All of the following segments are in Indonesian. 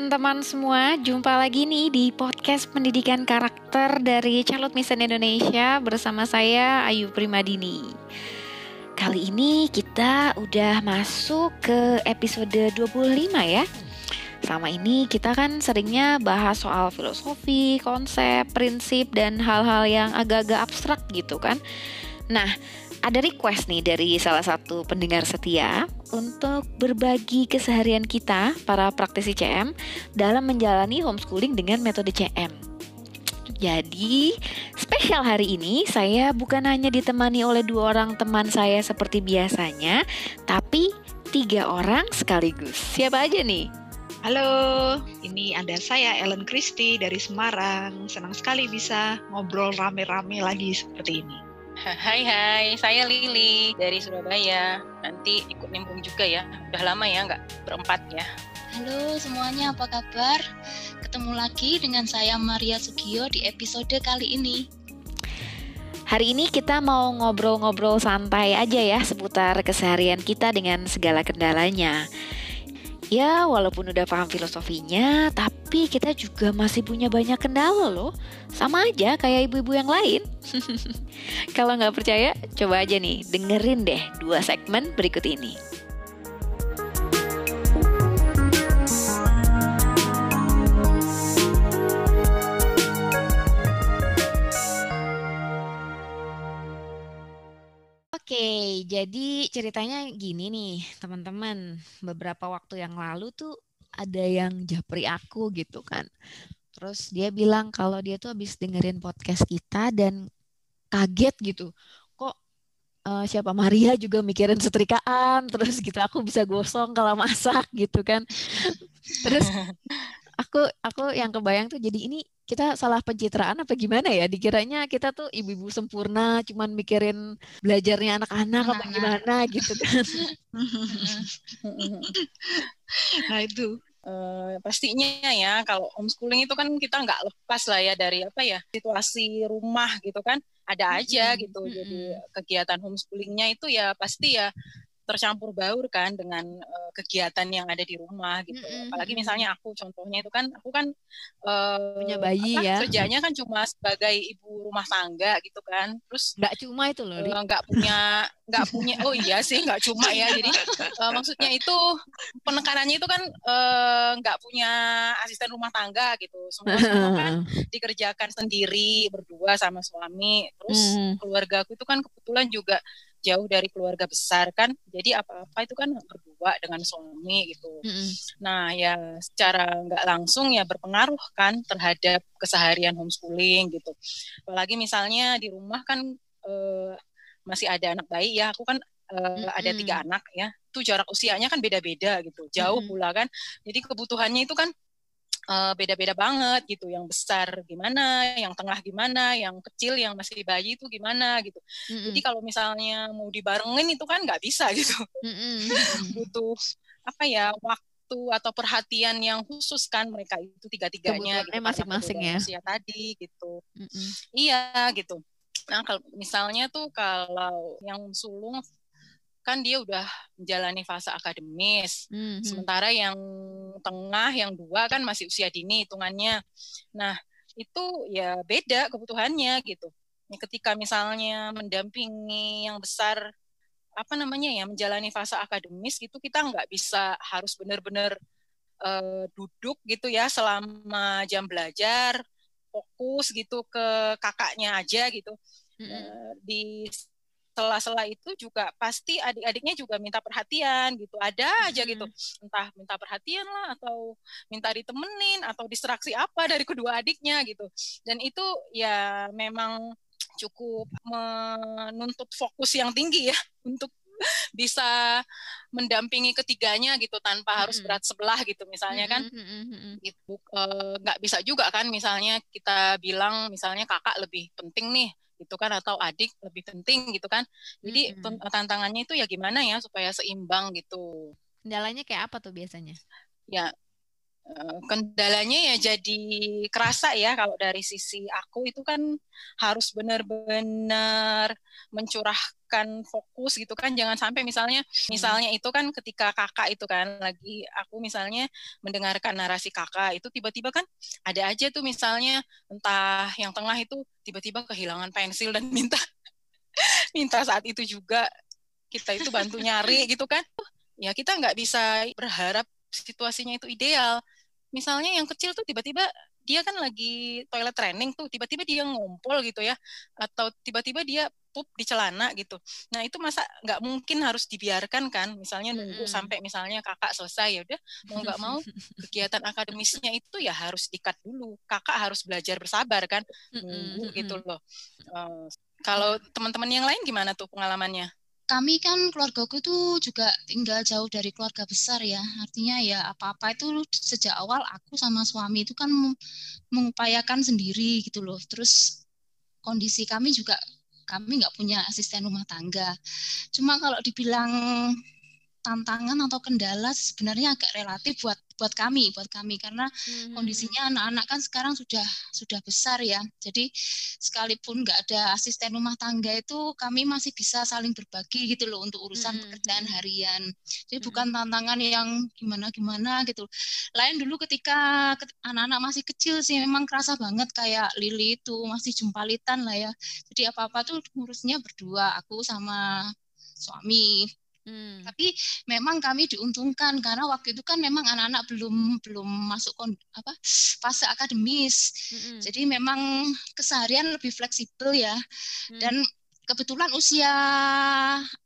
teman-teman semua, jumpa lagi nih di podcast pendidikan karakter dari Charlotte Mission Indonesia bersama saya Ayu Primadini. Kali ini kita udah masuk ke episode 25 ya. Selama ini kita kan seringnya bahas soal filosofi, konsep, prinsip, dan hal-hal yang agak-agak abstrak gitu kan. Nah, ada request nih dari salah satu pendengar setia untuk berbagi keseharian kita para praktisi CM dalam menjalani homeschooling dengan metode CM. Jadi, spesial hari ini saya bukan hanya ditemani oleh dua orang teman saya seperti biasanya, tapi tiga orang sekaligus. Siapa aja nih? Halo, ini ada saya Ellen Christie dari Semarang. Senang sekali bisa ngobrol rame-rame lagi seperti ini. Hai hai, saya Lili dari Surabaya. Nanti ikut nimbrung juga ya. Udah lama ya nggak berempat ya. Halo semuanya, apa kabar? Ketemu lagi dengan saya Maria Sugio di episode kali ini. Hari ini kita mau ngobrol-ngobrol santai aja ya seputar keseharian kita dengan segala kendalanya. Ya, walaupun udah paham filosofinya, tapi kita juga masih punya banyak kendala loh. Sama aja kayak ibu-ibu yang lain. Kalau nggak percaya, coba aja nih dengerin deh dua segmen berikut ini. Oke, jadi ceritanya gini nih, teman-teman. Beberapa waktu yang lalu tuh ada yang japri aku gitu kan. Terus dia bilang kalau dia tuh habis dengerin podcast kita dan kaget gitu. Kok uh, siapa Maria juga mikirin setrikaan, terus gitu aku bisa gosong kalau masak gitu kan. Terus aku aku yang kebayang tuh jadi ini kita salah pencitraan apa gimana ya? Dikiranya kita tuh ibu-ibu sempurna, cuman mikirin belajarnya anak-anak apa gimana gitu kan? nah itu. Uh, pastinya ya kalau homeschooling itu kan kita nggak lepas lah ya dari apa ya situasi rumah gitu kan. Ada aja gitu jadi kegiatan homeschoolingnya itu ya pasti ya tercampur baur kan dengan uh, kegiatan yang ada di rumah gitu. Mm-hmm. Apalagi misalnya aku contohnya itu kan aku kan uh, punya bayi apa, ya. Kerjanya kan cuma sebagai ibu rumah tangga gitu kan. Terus nggak cuma itu loh. Nggak uh, punya nggak punya oh iya sih nggak cuma ya. Jadi uh, maksudnya itu penekanannya itu kan nggak uh, punya asisten rumah tangga gitu. Semua, semua kan dikerjakan sendiri berdua sama suami. Terus mm. keluarga aku itu kan kebetulan juga jauh dari keluarga besar kan jadi apa-apa itu kan berdua dengan suami gitu mm-hmm. nah ya secara nggak langsung ya berpengaruh kan terhadap keseharian homeschooling gitu apalagi misalnya di rumah kan uh, masih ada anak bayi ya aku kan uh, mm-hmm. ada tiga anak ya itu jarak usianya kan beda-beda gitu jauh mm-hmm. pula kan jadi kebutuhannya itu kan uh, beda-beda banget gitu. Yang besar gimana, yang tengah gimana, yang kecil yang masih bayi itu gimana gitu. Mm-hmm. Jadi kalau misalnya mau dibarengin itu kan nggak bisa gitu. Mm-hmm. Butuh apa ya waktu atau perhatian yang khusus kan mereka itu tiga-tiganya gitu, masing-masing ya. Usia tadi gitu. Mm-hmm. Iya gitu. Nah kalau misalnya tuh kalau yang sulung kan dia udah menjalani fase akademis. Mm-hmm. Sementara yang tengah, yang dua kan masih usia dini hitungannya. Nah, itu ya beda kebutuhannya gitu. Ketika misalnya mendampingi yang besar apa namanya ya menjalani fase akademis gitu kita nggak bisa harus benar-benar uh, duduk gitu ya selama jam belajar fokus gitu ke kakaknya aja gitu mm -hmm. uh, di sela-sela itu juga pasti adik-adiknya juga minta perhatian gitu. Ada aja gitu. Entah minta perhatian lah atau minta ditemenin atau distraksi apa dari kedua adiknya gitu. Dan itu ya memang cukup menuntut fokus yang tinggi ya untuk bisa mendampingi ketiganya gitu tanpa harus berat sebelah gitu misalnya kan. Itu eh, nggak bisa juga kan misalnya kita bilang misalnya kakak lebih penting nih gitu kan atau adik lebih penting gitu kan. Jadi hmm. tantangannya itu ya gimana ya supaya seimbang gitu. Kendalanya kayak apa tuh biasanya? Ya kendalanya ya jadi kerasa ya kalau dari sisi aku itu kan harus benar-benar mencurahkan fokus gitu kan. Jangan sampai misalnya misalnya itu kan ketika kakak itu kan lagi aku misalnya mendengarkan narasi kakak itu tiba-tiba kan ada aja tuh misalnya entah yang tengah itu tiba-tiba kehilangan pensil dan minta minta saat itu juga kita itu bantu nyari gitu kan. Ya kita nggak bisa berharap situasinya itu ideal misalnya yang kecil tuh tiba-tiba dia kan lagi toilet training tuh tiba-tiba dia ngumpul gitu ya atau tiba-tiba dia pup di celana gitu. Nah itu masa nggak mungkin harus dibiarkan kan? Misalnya nunggu hmm. sampai misalnya kakak selesai ya udah mau nggak mau kegiatan akademisnya itu ya harus dikat dulu. Kakak harus belajar bersabar kan? Nunggu gitu loh. Uh, kalau teman-teman yang lain gimana tuh pengalamannya kami kan keluargaku itu juga tinggal jauh dari keluarga besar ya. Artinya ya apa-apa itu sejak awal aku sama suami itu kan mengupayakan sendiri gitu loh. Terus kondisi kami juga kami nggak punya asisten rumah tangga. Cuma kalau dibilang tantangan atau kendala sebenarnya agak relatif buat buat kami buat kami karena hmm. kondisinya anak-anak kan sekarang sudah sudah besar ya jadi sekalipun nggak ada asisten rumah tangga itu kami masih bisa saling berbagi gitu loh untuk urusan hmm. pekerjaan harian jadi hmm. bukan tantangan yang gimana gimana gitu lain dulu ketika anak-anak masih kecil sih memang kerasa banget kayak Lili itu masih jumpalitan lah ya jadi apa apa tuh ngurusnya berdua aku sama suami Hmm. Tapi memang kami diuntungkan karena waktu itu kan memang anak-anak belum belum masuk kon, apa fase akademis. Hmm. Jadi memang keseharian lebih fleksibel ya. Hmm. Dan kebetulan usia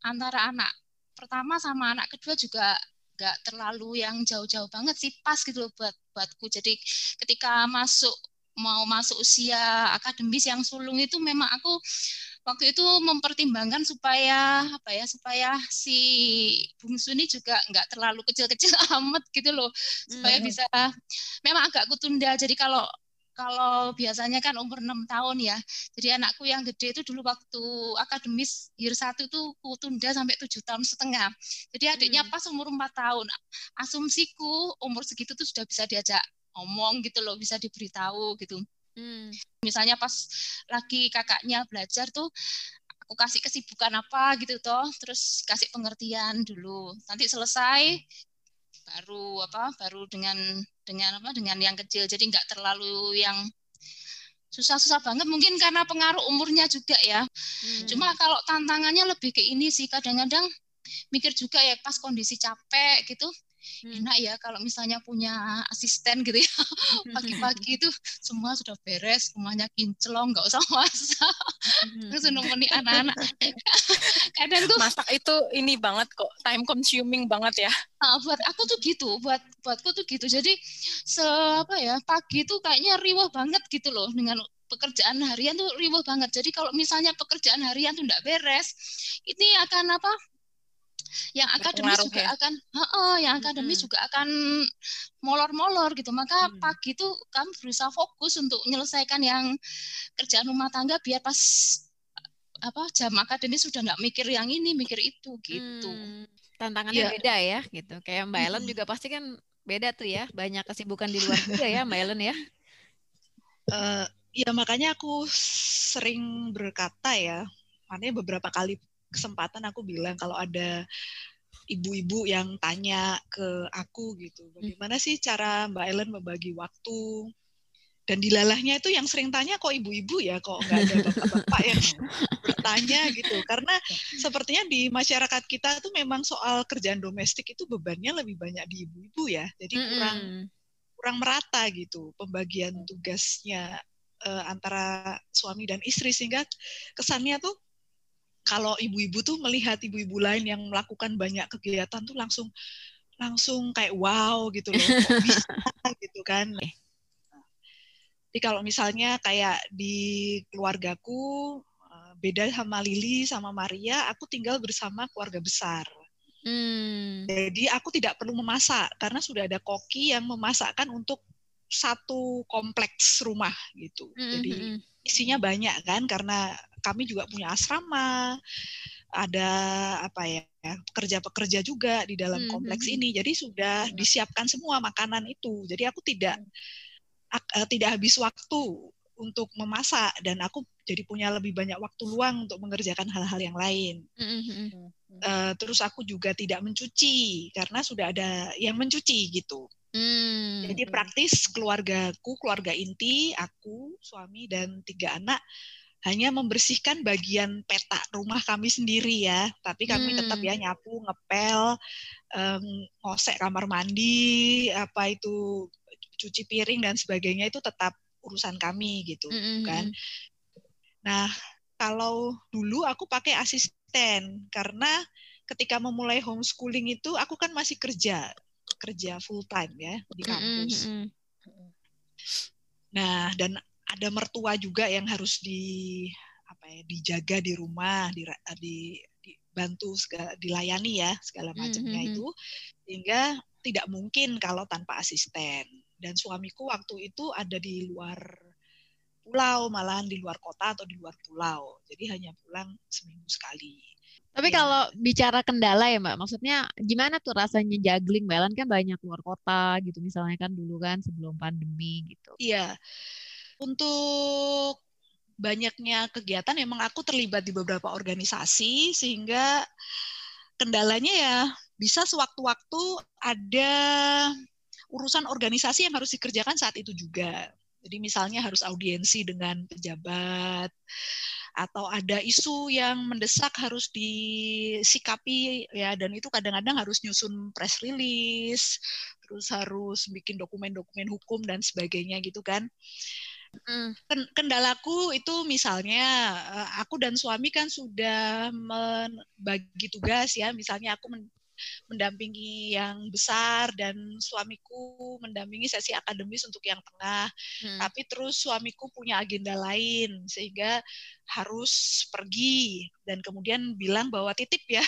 antara anak pertama sama anak kedua juga nggak terlalu yang jauh-jauh banget sih pas gitu loh buat buatku. Jadi ketika masuk mau masuk usia akademis yang sulung itu memang aku waktu itu mempertimbangkan supaya apa ya supaya si bungsu ini juga nggak terlalu kecil-kecil amat gitu loh supaya hmm. bisa memang agak kutunda jadi kalau kalau biasanya kan umur enam tahun ya. Jadi anakku yang gede itu dulu waktu akademis year satu itu kutunda sampai tujuh tahun setengah. Jadi adiknya hmm. pas umur empat tahun. Asumsiku umur segitu tuh sudah bisa diajak ngomong gitu loh, bisa diberitahu gitu. Hmm. Misalnya pas lagi kakaknya belajar tuh aku kasih kesibukan apa gitu toh, terus kasih pengertian dulu. Nanti selesai baru apa? Baru dengan dengan apa? Dengan yang kecil. Jadi nggak terlalu yang susah-susah banget mungkin karena pengaruh umurnya juga ya. Hmm. Cuma kalau tantangannya lebih ke ini sih kadang-kadang mikir juga ya pas kondisi capek gitu hmm. enak ya kalau misalnya punya asisten gitu ya pagi-pagi itu semua sudah beres rumahnya kinclong nggak usah masak hmm. terus nemeni anak-anak kadang tuh masak itu ini banget kok time consuming banget ya nah, buat aku tuh gitu buat buatku tuh gitu jadi se apa ya pagi tuh kayaknya riwah banget gitu loh dengan pekerjaan harian tuh riwah banget. Jadi kalau misalnya pekerjaan harian tuh enggak beres, ini akan apa? Yang akademis juga ya? akan uh, yang akademis hmm. juga akan molor-molor gitu maka hmm. pagi itu kami berusaha fokus untuk menyelesaikan yang kerjaan rumah tangga biar pas apa jam akademis sudah nggak mikir yang ini mikir itu gitu hmm. tantangannya yeah. beda ya gitu kayak Mbak Ellen hmm. juga pasti kan beda tuh ya banyak kesibukan di luar juga ya Mbak Ellen ya uh, ya makanya aku sering berkata ya makanya beberapa kali kesempatan aku bilang kalau ada ibu-ibu yang tanya ke aku gitu, hmm. bagaimana sih cara Mbak Ellen membagi waktu? Dan dilalahnya itu yang sering tanya kok ibu-ibu ya, kok nggak ada bapak-bapak yang bertanya gitu. Karena sepertinya di masyarakat kita tuh memang soal kerjaan domestik itu bebannya lebih banyak di ibu-ibu ya. Jadi kurang kurang merata gitu pembagian tugasnya uh, antara suami dan istri sehingga kesannya tuh kalau ibu-ibu tuh melihat ibu-ibu lain yang melakukan banyak kegiatan tuh langsung langsung kayak wow gitu loh kok bisa gitu kan jadi kalau misalnya kayak di keluargaku eh, beda sama Lili sama Maria aku tinggal bersama keluarga besar hmm. jadi aku tidak perlu memasak karena sudah ada koki yang memasakkan untuk satu kompleks rumah gitu -hmm. jadi hmm, hmm isinya banyak kan karena kami juga punya asrama ada apa ya pekerja-pekerja juga di dalam hmm. kompleks hmm, ini. Jadi sudah hmm. disiapkan semua makanan itu. Jadi aku tidak uh, tidak habis waktu untuk memasak dan aku jadi punya lebih banyak waktu luang untuk mengerjakan hal-hal yang lain. Mm-hmm. Uh, terus aku juga tidak mencuci karena sudah ada yang mencuci gitu. Mm-hmm. Jadi praktis keluargaku, keluarga inti, aku, suami dan tiga anak hanya membersihkan bagian petak rumah kami sendiri ya, tapi kami hmm. tetap ya nyapu, ngepel, um, ngosek kamar mandi, apa itu cuci piring dan sebagainya itu tetap urusan kami gitu hmm. kan. Nah, kalau dulu aku pakai asisten karena ketika memulai homeschooling itu aku kan masih kerja, kerja full time ya di kampus. Hmm. Nah, dan ada mertua juga yang harus di apa ya dijaga di rumah di, di dibantu segala, dilayani ya segala macamnya mm -hmm. itu sehingga tidak mungkin kalau tanpa asisten. Dan suamiku waktu itu ada di luar pulau malahan di luar kota atau di luar pulau. Jadi hanya pulang seminggu sekali. Tapi ya. kalau bicara kendala ya mbak maksudnya gimana tuh rasanya juggling? Mbak kan banyak luar kota gitu misalnya kan dulu kan sebelum pandemi gitu. Iya untuk banyaknya kegiatan memang aku terlibat di beberapa organisasi sehingga kendalanya ya bisa sewaktu-waktu ada urusan organisasi yang harus dikerjakan saat itu juga. Jadi misalnya harus audiensi dengan pejabat atau ada isu yang mendesak harus disikapi ya dan itu kadang-kadang harus nyusun press release, terus harus bikin dokumen-dokumen hukum dan sebagainya gitu kan. Kendalaku itu misalnya eh, aku dan suami kan sudah membagi tugas ya, misalnya aku mendampingi yang besar dan suamiku mendampingi sesi akademis untuk yang tengah. Hmm. Tapi terus suamiku punya agenda lain sehingga harus pergi dan kemudian bilang bahwa titip ya,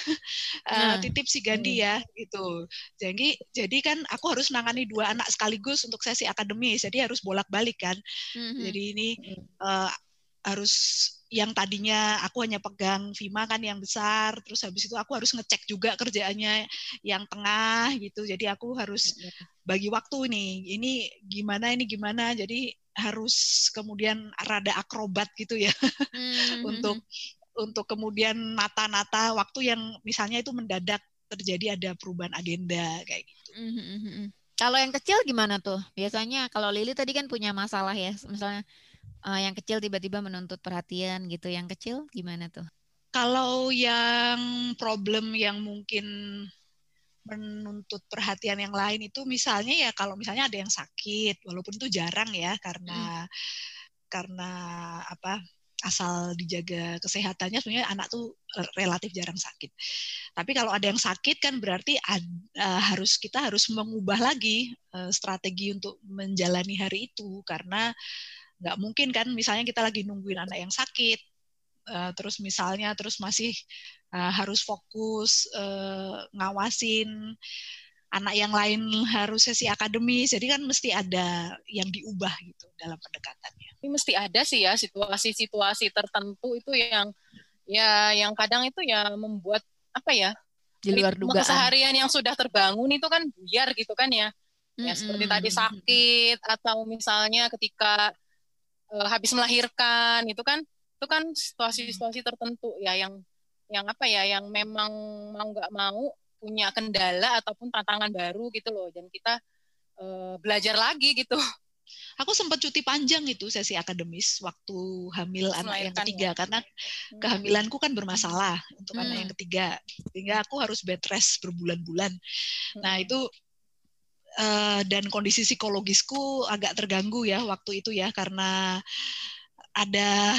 uh, titip si Gandhi hmm. ya gitu. Jadi jadi kan aku harus menangani dua anak sekaligus untuk sesi akademis, jadi harus bolak-balik kan. Hmm. Jadi ini uh, harus yang tadinya aku hanya pegang Vima kan yang besar, terus habis itu aku harus ngecek juga kerjaannya yang tengah gitu. Jadi aku harus bagi waktu nih. Ini gimana ini gimana. Jadi harus kemudian rada akrobat gitu ya hmm. untuk untuk kemudian nata-nata waktu yang misalnya itu mendadak terjadi ada perubahan agenda kayak gitu. Hmm. Kalau yang kecil gimana tuh? Biasanya kalau Lili tadi kan punya masalah ya, misalnya uh, yang kecil tiba-tiba menuntut perhatian gitu. Yang kecil gimana tuh? Kalau yang problem yang mungkin menuntut perhatian yang lain itu misalnya ya kalau misalnya ada yang sakit walaupun itu jarang ya karena hmm. karena apa asal dijaga kesehatannya sebenarnya anak tuh relatif jarang sakit. Tapi kalau ada yang sakit kan berarti ad, uh, harus kita harus mengubah lagi uh, strategi untuk menjalani hari itu karena nggak mungkin kan misalnya kita lagi nungguin anak yang sakit uh, terus misalnya terus masih uh, harus fokus uh, ngawasin anak yang lain harus sesi akademis. Jadi kan mesti ada yang diubah gitu dalam pendekatannya. Ini mesti ada sih ya situasi-situasi tertentu itu yang ya yang kadang itu ya membuat apa ya di luar dugaan. keseharian yang sudah terbangun itu kan buyar gitu kan ya. Ya mm -hmm. seperti tadi sakit atau misalnya ketika uh, habis melahirkan itu kan itu kan situasi-situasi tertentu ya yang yang apa ya yang memang mau nggak mau punya kendala ataupun tantangan baru gitu loh dan kita uh, belajar lagi gitu. Aku sempat cuti panjang itu sesi akademis waktu hamil Terus anak yang ketiga ya. karena hmm. kehamilanku kan bermasalah untuk hmm. anak yang ketiga sehingga aku harus bed rest berbulan-bulan. Hmm. Nah itu uh, dan kondisi psikologisku agak terganggu ya waktu itu ya karena ada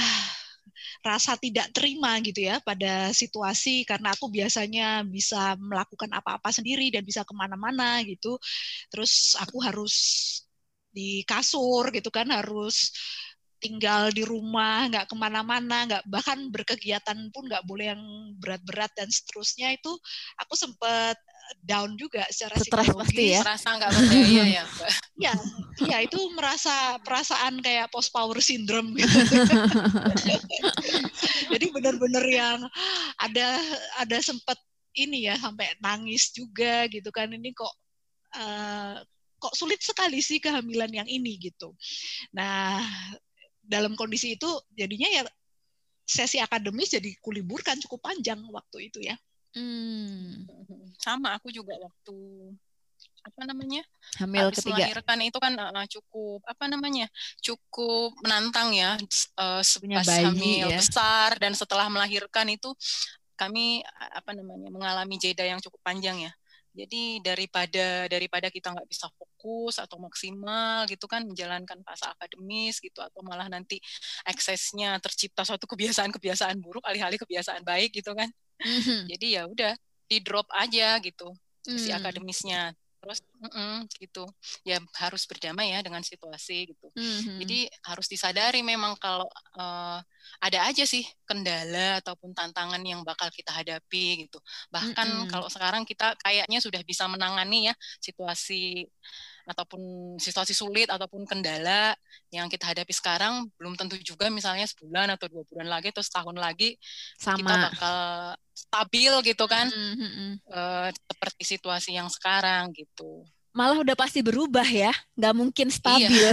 rasa tidak terima gitu ya pada situasi karena aku biasanya bisa melakukan apa-apa sendiri dan bisa ke mana-mana gitu. Terus aku harus di kasur gitu kan harus tinggal di rumah, nggak ke mana-mana, nggak bahkan berkegiatan pun nggak boleh yang berat-berat dan seterusnya itu aku sempet down juga secara Stres pasti ya. Merasa nggak berdaya ya. Iya, iya itu merasa perasaan kayak post power syndrome gitu. Jadi benar-benar yang ada ada sempat ini ya sampai nangis juga gitu kan ini kok uh, kok sulit sekali sih kehamilan yang ini gitu. Nah, dalam kondisi itu jadinya ya sesi akademis jadi kuliburkan cukup panjang waktu itu ya. Hmm. Sama aku juga waktu apa namanya hamil Habis ketiga melahirkan itu kan uh, cukup apa namanya cukup menantang ya uh, pas hamil ya. besar dan setelah melahirkan itu kami apa namanya mengalami jeda yang cukup panjang ya jadi daripada daripada kita nggak bisa fokus atau maksimal gitu kan menjalankan fase akademis gitu atau malah nanti eksesnya tercipta suatu kebiasaan-kebiasaan buruk alih-alih kebiasaan baik gitu kan. Mm-hmm. Jadi ya udah di drop aja gitu mm. si akademisnya terus gitu ya harus berdamai ya dengan situasi gitu mm-hmm. jadi harus disadari memang kalau uh, ada aja sih kendala ataupun tantangan yang bakal kita hadapi gitu bahkan mm-hmm. kalau sekarang kita kayaknya sudah bisa menangani ya situasi ataupun situasi sulit ataupun kendala yang kita hadapi sekarang belum tentu juga misalnya sebulan atau dua bulan lagi atau setahun lagi Sama. kita bakal stabil gitu kan mm -hmm. uh, seperti situasi yang sekarang gitu malah udah pasti berubah ya, nggak mungkin stabil. Iya.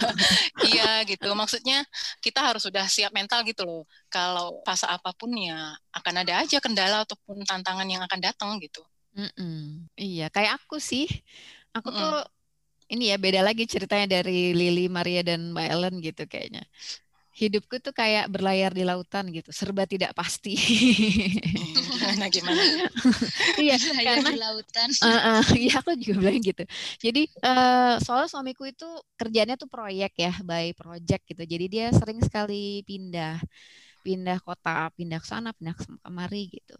iya gitu, maksudnya kita harus sudah siap mental gitu loh. Kalau fase apa pun ya akan ada aja kendala ataupun tantangan yang akan datang gitu. Mm -mm. Iya, kayak aku sih, Aku tuh ini ya beda lagi ceritanya dari Lily, Maria dan Mbak Ellen gitu kayaknya. Hidupku tuh kayak berlayar di lautan gitu, serba tidak pasti. Gimana gimana? iya, karena di lautan. Uh, uh, iya aku juga bilang gitu. Jadi uh, soal suamiku itu kerjanya tuh proyek ya, by project gitu. Jadi dia sering sekali pindah, pindah kota, pindah ke sana, pindah ke kemari gitu.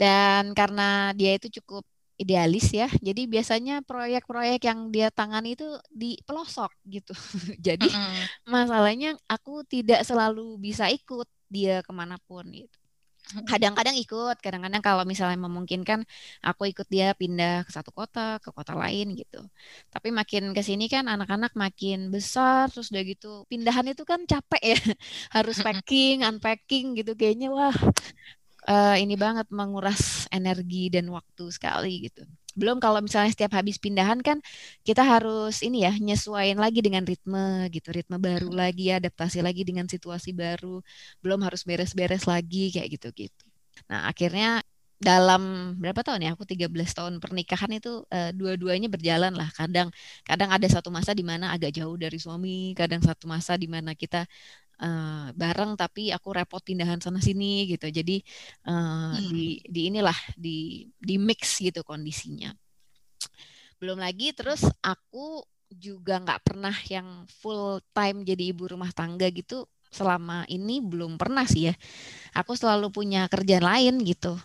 Dan karena dia itu cukup idealis ya. Jadi biasanya proyek-proyek yang dia tangani itu di pelosok gitu. Jadi mm. masalahnya aku tidak selalu bisa ikut dia ke mana pun gitu. Kadang-kadang ikut, kadang-kadang kalau misalnya memungkinkan aku ikut dia pindah ke satu kota, ke kota lain gitu. Tapi makin ke sini kan anak-anak makin besar, terus udah gitu pindahan itu kan capek ya, harus packing, unpacking gitu kayaknya wah uh, ini banget menguras energi dan waktu sekali gitu. Belum kalau misalnya setiap habis pindahan kan kita harus ini ya nyesuaiin lagi dengan ritme gitu, ritme baru lagi, adaptasi lagi dengan situasi baru. Belum harus beres-beres lagi kayak gitu-gitu. Nah, akhirnya dalam berapa tahun ya aku 13 tahun pernikahan itu uh, dua-duanya berjalan lah. Kadang kadang ada satu masa di mana agak jauh dari suami kadang satu masa di mana kita uh, bareng tapi aku repot pindahan sana sini gitu. Jadi uh, hmm. di di inilah di di mix gitu kondisinya. Belum lagi terus aku juga nggak pernah yang full time jadi ibu rumah tangga gitu selama ini belum pernah sih ya. Aku selalu punya kerjaan lain gitu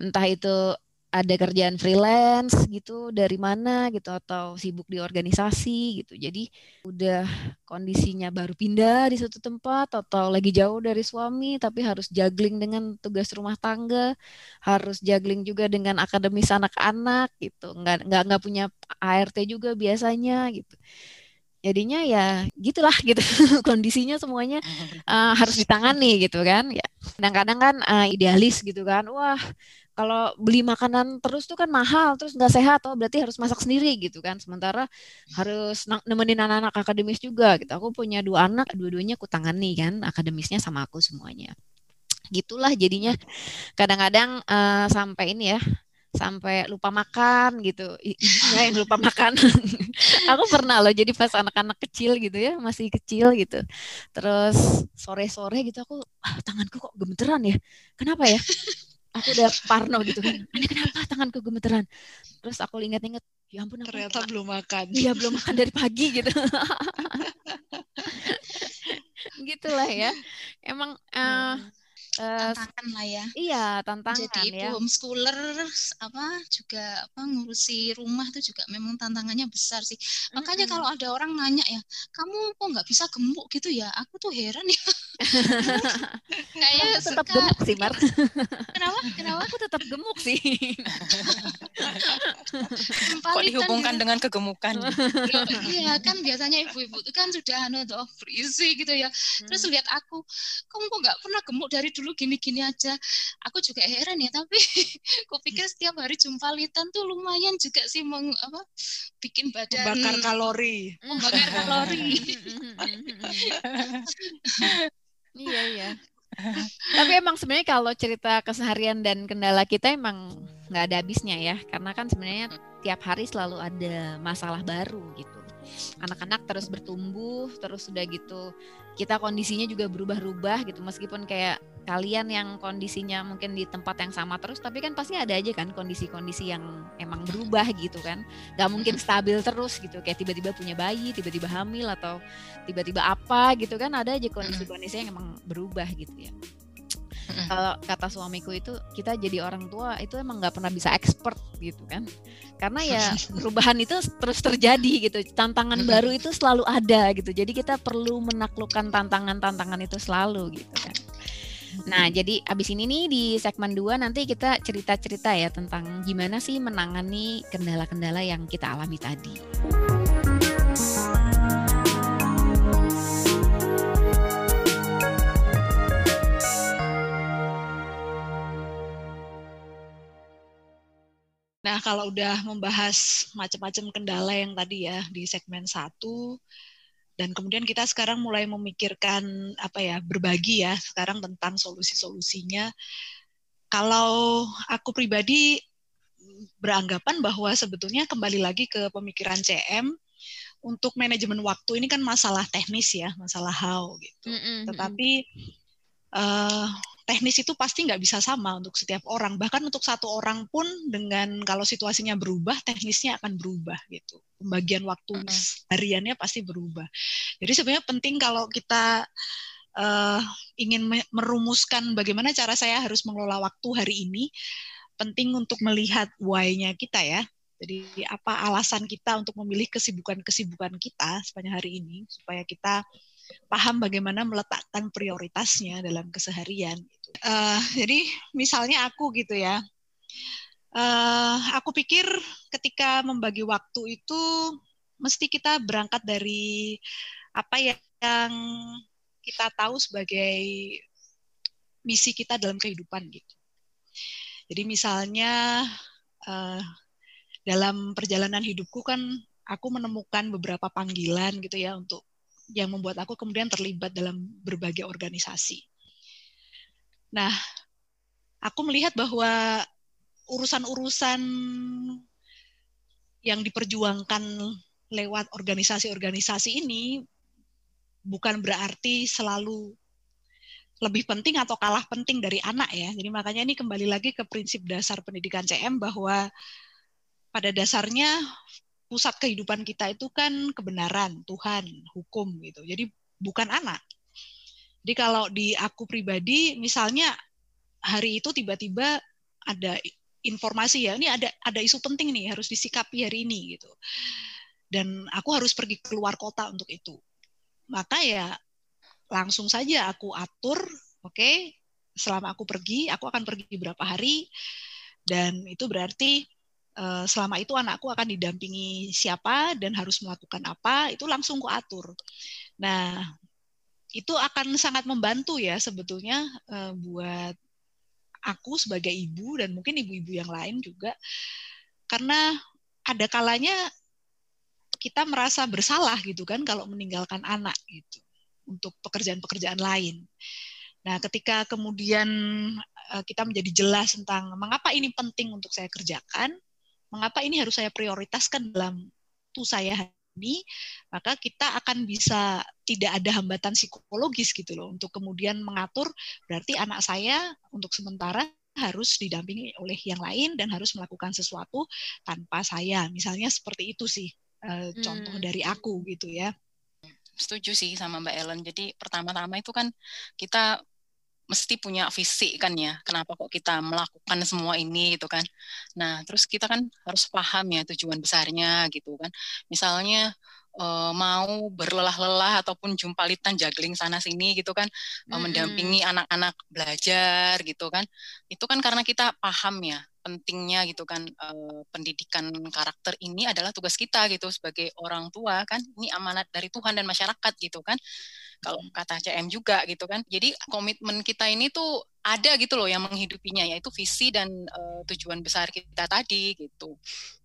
entah itu ada kerjaan freelance gitu dari mana gitu atau sibuk di organisasi gitu. Jadi udah kondisinya baru pindah di satu tempat atau lagi jauh dari suami tapi harus juggling dengan tugas rumah tangga, harus juggling juga dengan akademis anak-anak gitu. Nggak nggak nggak punya ART juga biasanya gitu. Jadinya ya gitulah gitu kondisinya semuanya uh, harus ditangani gitu kan ya. Kadang-kadang kan uh, idealis gitu kan. Wah, kalau beli makanan terus tuh kan mahal terus nggak sehat oh berarti harus masak sendiri gitu kan. Sementara harus nemenin anak-anak akademis juga gitu. Aku punya dua anak dua-duanya aku tangani kan akademisnya sama aku semuanya. Gitulah jadinya. Kadang-kadang uh, sampai ini ya sampai lupa makan gitu. Ibunya yang lupa makan. Aku pernah loh jadi pas anak-anak kecil gitu ya masih kecil gitu. Terus sore-sore gitu aku ah, tanganku kok gemeteran ya? Kenapa ya aku udah parno gitu. Kan ini kenapa? Tanganku gemeteran. Terus aku ingat-ingat ya ampun aku ternyata belum makan. Iya belum makan dari pagi gitu. Gitulah ya. Emang uh, tantangan lah ya. Iya, tantangan Jadi ya. ibu homeschooler apa juga apa ngurusi rumah itu juga memang tantangannya besar sih. Makanya mm -hmm. kalau ada orang nanya ya, kamu kok nggak bisa gemuk gitu ya? Aku tuh heran ya. Kayak tetap gemuk sih, Mar. Kenapa? Kenapa? Aku tetap gemuk sih. kok dihubungkan gitu. dengan kegemukan? Iya kan biasanya ibu-ibu itu kan sudah anu tuh berisi gitu ya. Terus hmm. lihat aku, kamu kok nggak pernah gemuk dari dulu gini-gini aja. Aku juga heran ya, tapi aku pikir setiap hari jumpa litan tuh lumayan juga sih meng, apa, bikin badan. Membakar kalori. Membakar kalori. iya, iya. Tapi emang sebenarnya kalau cerita keseharian dan kendala kita emang nggak ada habisnya ya, karena kan sebenarnya tiap hari selalu ada masalah baru gitu anak-anak terus bertumbuh terus sudah gitu kita kondisinya juga berubah-ubah gitu. Meskipun kayak kalian yang kondisinya mungkin di tempat yang sama terus tapi kan pasti ada aja kan kondisi-kondisi yang emang berubah gitu kan. Gak mungkin stabil terus gitu kayak tiba-tiba punya bayi tiba-tiba hamil atau tiba-tiba apa gitu kan. Ada aja kondisi-kondisi yang emang berubah gitu ya kalau kata suamiku itu kita jadi orang tua itu emang nggak pernah bisa expert gitu kan. Karena ya perubahan itu terus terjadi gitu. Tantangan baru itu selalu ada gitu. Jadi kita perlu menaklukkan tantangan-tantangan itu selalu gitu kan. Nah, jadi abis ini nih di segmen 2 nanti kita cerita-cerita ya tentang gimana sih menangani kendala-kendala yang kita alami tadi. Nah, kalau udah membahas macam-macam kendala yang tadi ya di segmen satu, dan kemudian kita sekarang mulai memikirkan apa ya berbagi ya sekarang tentang solusi-solusinya. Kalau aku pribadi beranggapan bahwa sebetulnya kembali lagi ke pemikiran CM untuk manajemen waktu ini kan masalah teknis ya, masalah how gitu. Mm -hmm. Tetapi uh, teknis itu pasti nggak bisa sama untuk setiap orang. Bahkan untuk satu orang pun dengan kalau situasinya berubah, teknisnya akan berubah gitu. Pembagian waktu hariannya pasti berubah. Jadi sebenarnya penting kalau kita uh, ingin merumuskan bagaimana cara saya harus mengelola waktu hari ini, penting untuk melihat why-nya kita ya. Jadi apa alasan kita untuk memilih kesibukan-kesibukan kita sepanjang hari ini supaya kita paham bagaimana meletakkan prioritasnya dalam keseharian. Uh, jadi misalnya aku gitu ya, uh, aku pikir ketika membagi waktu itu mesti kita berangkat dari apa yang kita tahu sebagai misi kita dalam kehidupan gitu. Jadi misalnya uh, dalam perjalanan hidupku kan aku menemukan beberapa panggilan gitu ya untuk yang membuat aku kemudian terlibat dalam berbagai organisasi. Nah, aku melihat bahwa urusan-urusan yang diperjuangkan lewat organisasi-organisasi ini bukan berarti selalu lebih penting atau kalah penting dari anak ya. Jadi makanya ini kembali lagi ke prinsip dasar pendidikan CM bahwa pada dasarnya pusat kehidupan kita itu kan kebenaran, Tuhan, hukum gitu. Jadi bukan anak. Jadi kalau di aku pribadi misalnya hari itu tiba-tiba ada informasi ya, ini ada ada isu penting nih harus disikapi hari ini gitu. Dan aku harus pergi keluar kota untuk itu. Maka ya langsung saja aku atur, oke, okay, selama aku pergi, aku akan pergi berapa hari dan itu berarti selama itu anakku akan didampingi siapa dan harus melakukan apa itu langsung ku atur. Nah itu akan sangat membantu ya sebetulnya uh, buat aku sebagai ibu dan mungkin ibu-ibu yang lain juga karena ada kalanya kita merasa bersalah gitu kan kalau meninggalkan anak gitu untuk pekerjaan-pekerjaan lain. Nah, ketika kemudian eh, kita menjadi jelas tentang mengapa ini penting untuk saya kerjakan, mengapa ini harus saya prioritaskan dalam tuh saya ini, maka kita akan bisa tidak ada hambatan psikologis gitu loh untuk kemudian mengatur berarti anak saya untuk sementara harus didampingi oleh yang lain dan harus melakukan sesuatu tanpa saya. Misalnya seperti itu sih uh, hmm. contoh dari aku gitu ya. Setuju sih sama Mbak Ellen. Jadi pertama-tama itu kan kita mesti punya visi kan ya kenapa kok kita melakukan semua ini gitu kan. Nah terus kita kan harus paham ya tujuan besarnya gitu kan. Misalnya uh, mau berlelah-lelah ataupun jumpalitan juggling sana sini gitu kan mm-hmm. mendampingi anak-anak belajar gitu kan. Itu kan karena kita paham ya pentingnya gitu kan uh, pendidikan karakter ini adalah tugas kita gitu sebagai orang tua kan ini amanat dari Tuhan dan masyarakat gitu kan kalau kata CM juga gitu kan. Jadi komitmen kita ini tuh ada gitu loh yang menghidupinya yaitu visi dan uh, tujuan besar kita tadi gitu.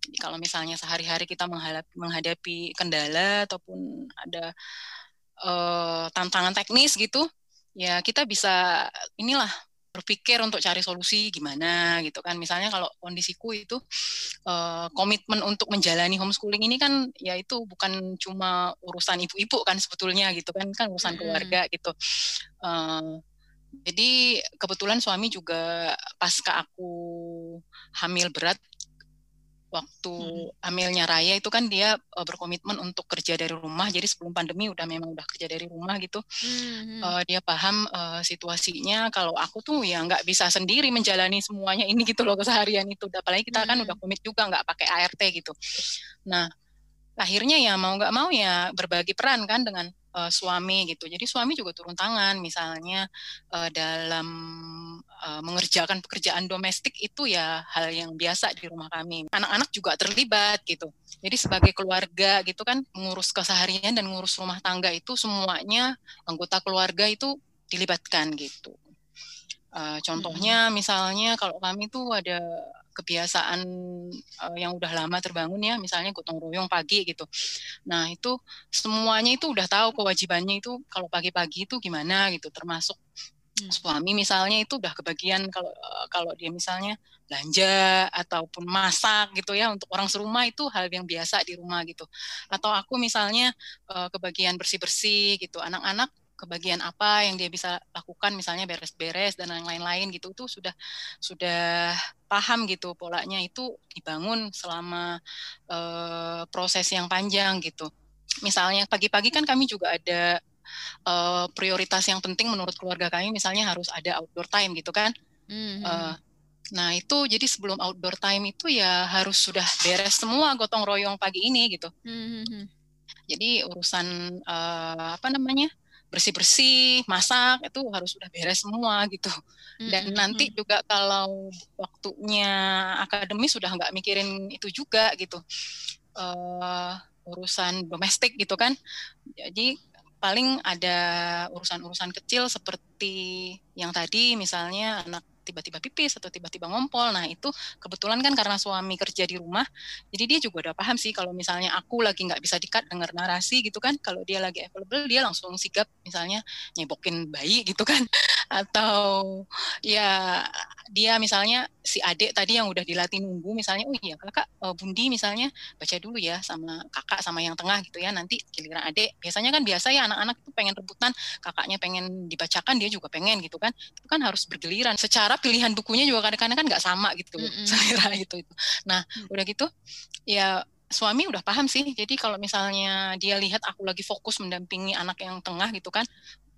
Jadi kalau misalnya sehari-hari kita menghadapi, kendala ataupun ada uh, tantangan teknis gitu, ya kita bisa inilah berpikir untuk cari solusi gimana gitu kan. Misalnya kalau kondisiku itu uh, komitmen untuk menjalani homeschooling ini kan ya itu bukan cuma urusan ibu-ibu kan sebetulnya gitu kan kan urusan keluarga gitu. Uh, jadi kebetulan suami juga pasca aku hamil berat waktu hmm. hamilnya Raya itu kan dia uh, berkomitmen untuk kerja dari rumah jadi sebelum pandemi udah memang udah kerja dari rumah gitu hmm. uh, dia paham uh, situasinya kalau aku tuh ya nggak bisa sendiri menjalani semuanya ini gitu loh keseharian itu apalagi kita hmm. kan udah komit juga nggak pakai ART gitu nah akhirnya ya mau nggak mau ya berbagi peran kan dengan uh, suami gitu. Jadi suami juga turun tangan misalnya uh, dalam uh, mengerjakan pekerjaan domestik itu ya hal yang biasa di rumah kami. Anak-anak juga terlibat gitu. Jadi sebagai keluarga gitu kan mengurus keseharian dan mengurus rumah tangga itu semuanya anggota keluarga itu dilibatkan gitu. Uh, contohnya misalnya kalau kami tuh ada kebiasaan uh, yang udah lama terbangun ya, misalnya gotong royong pagi gitu. Nah itu semuanya itu udah tahu kewajibannya itu kalau pagi-pagi itu gimana gitu, termasuk hmm. suami misalnya itu udah kebagian kalau uh, kalau dia misalnya belanja ataupun masak gitu ya untuk orang serumah itu hal yang biasa di rumah gitu. Atau aku misalnya uh, kebagian bersih-bersih gitu, anak-anak kebagian apa yang dia bisa lakukan misalnya beres-beres dan lain-lain gitu itu sudah sudah paham gitu polanya itu dibangun selama uh, proses yang panjang gitu misalnya pagi-pagi kan kami juga ada uh, prioritas yang penting menurut keluarga kami misalnya harus ada outdoor time gitu kan mm-hmm. uh, nah itu jadi sebelum outdoor time itu ya harus sudah beres semua gotong royong pagi ini gitu mm-hmm. jadi urusan uh, apa namanya bersih-bersih, masak itu harus sudah beres semua gitu. Dan mm -hmm. nanti juga kalau waktunya akademis sudah nggak mikirin itu juga gitu. Uh, urusan domestik gitu kan. Jadi paling ada urusan-urusan kecil seperti yang tadi misalnya anak tiba-tiba pipis atau tiba-tiba ngompol. Nah, itu kebetulan kan karena suami kerja di rumah, jadi dia juga udah paham sih kalau misalnya aku lagi nggak bisa dikat dengar narasi gitu kan, kalau dia lagi available dia langsung sigap misalnya nyebokin bayi gitu kan. Atau ya dia misalnya si adik tadi yang udah dilatih nunggu misalnya oh iya kakak uh, bundi misalnya baca dulu ya sama kakak sama yang tengah gitu ya. Nanti giliran adik biasanya kan biasa ya anak-anak itu pengen rebutan kakaknya pengen dibacakan dia juga pengen gitu kan. Itu kan harus bergiliran. Secara pilihan bukunya juga kadang-kadang kan nggak sama gitu mm -hmm. selera itu itu nah mm. udah gitu ya suami udah paham sih. Jadi kalau misalnya dia lihat aku lagi fokus mendampingi anak yang tengah gitu kan,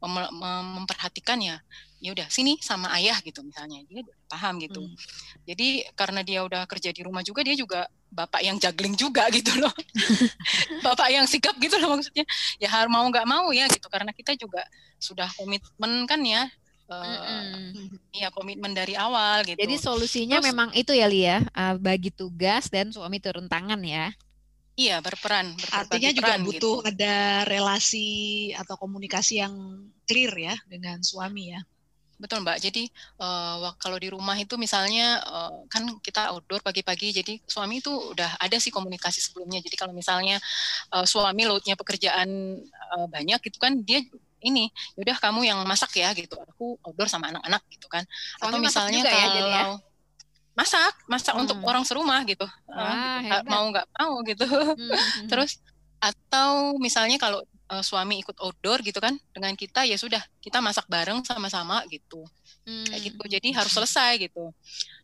mem memperhatikan ya ya udah sini sama ayah gitu misalnya dia udah paham gitu hmm. jadi karena dia udah kerja di rumah juga dia juga bapak yang juggling juga gitu loh bapak yang sikap gitu loh maksudnya ya harus mau nggak mau ya gitu karena kita juga sudah komitmen kan ya Uh, Iya komitmen dari awal gitu. Jadi solusinya Terus, memang itu ya Lia, uh, bagi tugas dan suami turun tangan ya. Iya berperan. Artinya juga butuh gitu. ada relasi atau komunikasi yang clear ya dengan suami ya. Betul Mbak. Jadi uh, kalau di rumah itu misalnya uh, kan kita outdoor pagi-pagi, jadi suami itu udah ada sih komunikasi sebelumnya. Jadi kalau misalnya uh, suami loadnya pekerjaan uh, banyak gitu kan, dia ini, yaudah kamu yang masak ya gitu. Aku outdoor sama anak-anak gitu kan. Suami Atau misalnya ya, kalau ya, masak masak hmm. untuk orang serumah gitu, Wah, gitu. mau nggak mau gitu hmm. hmm, hmm. terus atau misalnya kalau uh, suami ikut outdoor gitu kan dengan kita ya sudah kita masak bareng sama-sama gitu hmm. kayak gitu jadi harus selesai gitu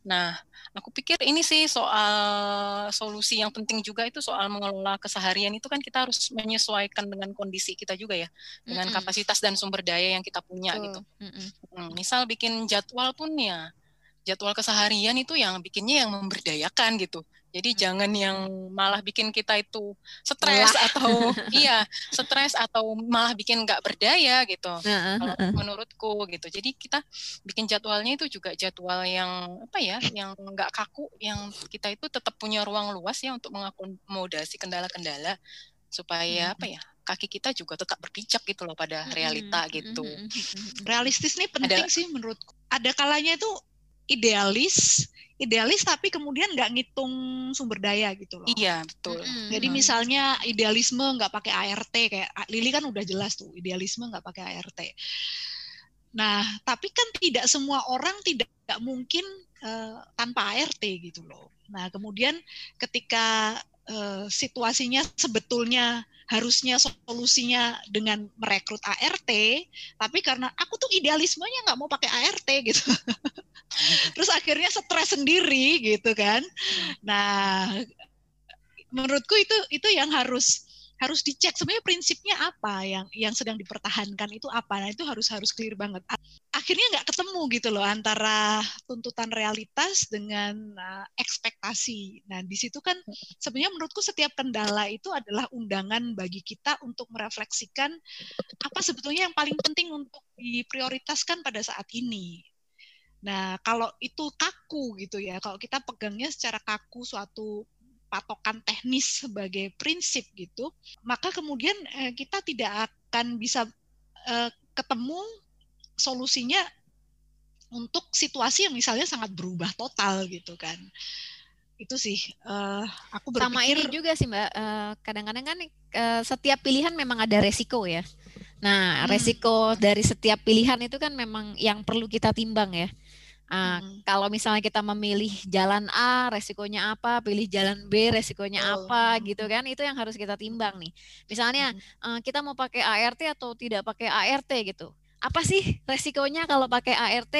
Nah, aku pikir ini sih soal solusi yang penting juga itu soal mengelola keseharian itu kan kita harus menyesuaikan dengan kondisi kita juga ya, dengan mm -hmm. kapasitas dan sumber daya yang kita punya gitu. Mm -hmm. Misal bikin jadwal pun ya, jadwal keseharian itu yang bikinnya yang memberdayakan gitu. Jadi hmm. jangan yang malah bikin kita itu stres atau iya stres atau malah bikin nggak berdaya gitu. Kalau menurutku gitu. Jadi kita bikin jadwalnya itu juga jadwal yang apa ya, yang nggak kaku, yang kita itu tetap punya ruang luas ya untuk mengakomodasi kendala-kendala supaya apa ya kaki kita juga tetap berpijak gitu loh pada realita gitu. Realistis nih penting Ada, sih menurutku. Ada kalanya itu idealis idealis tapi kemudian nggak ngitung sumber daya gitu loh. Iya betul. Mm-hmm. Jadi misalnya idealisme nggak pakai ART kayak Lili kan udah jelas tuh idealisme nggak pakai ART. Nah tapi kan tidak semua orang tidak mungkin uh, tanpa ART gitu loh. Nah kemudian ketika uh, situasinya sebetulnya harusnya solusinya dengan merekrut ART, tapi karena aku tuh idealismenya nggak mau pakai ART gitu. terus akhirnya stres sendiri gitu kan nah menurutku itu itu yang harus harus dicek sebenarnya prinsipnya apa yang yang sedang dipertahankan itu apa. Nah itu harus harus clear banget. Akhirnya nggak ketemu gitu loh antara tuntutan realitas dengan uh, ekspektasi. Nah di situ kan sebenarnya menurutku setiap kendala itu adalah undangan bagi kita untuk merefleksikan apa sebetulnya yang paling penting untuk diprioritaskan pada saat ini. Nah, kalau itu kaku gitu ya, kalau kita pegangnya secara kaku suatu patokan teknis sebagai prinsip gitu, maka kemudian eh, kita tidak akan bisa eh, ketemu solusinya untuk situasi yang misalnya sangat berubah total gitu kan. Itu sih uh, aku berpikir sama ini juga sih Mbak. Uh, kadang-kadang kan uh, setiap pilihan memang ada resiko ya. Nah, hmm. resiko dari setiap pilihan itu kan memang yang perlu kita timbang ya. Uh, hmm. Kalau misalnya kita memilih jalan A, resikonya apa? Pilih jalan B, resikonya oh. apa? Gitu kan? Itu yang harus kita timbang nih. Misalnya uh, kita mau pakai ART atau tidak pakai ART gitu apa sih resikonya kalau pakai ART?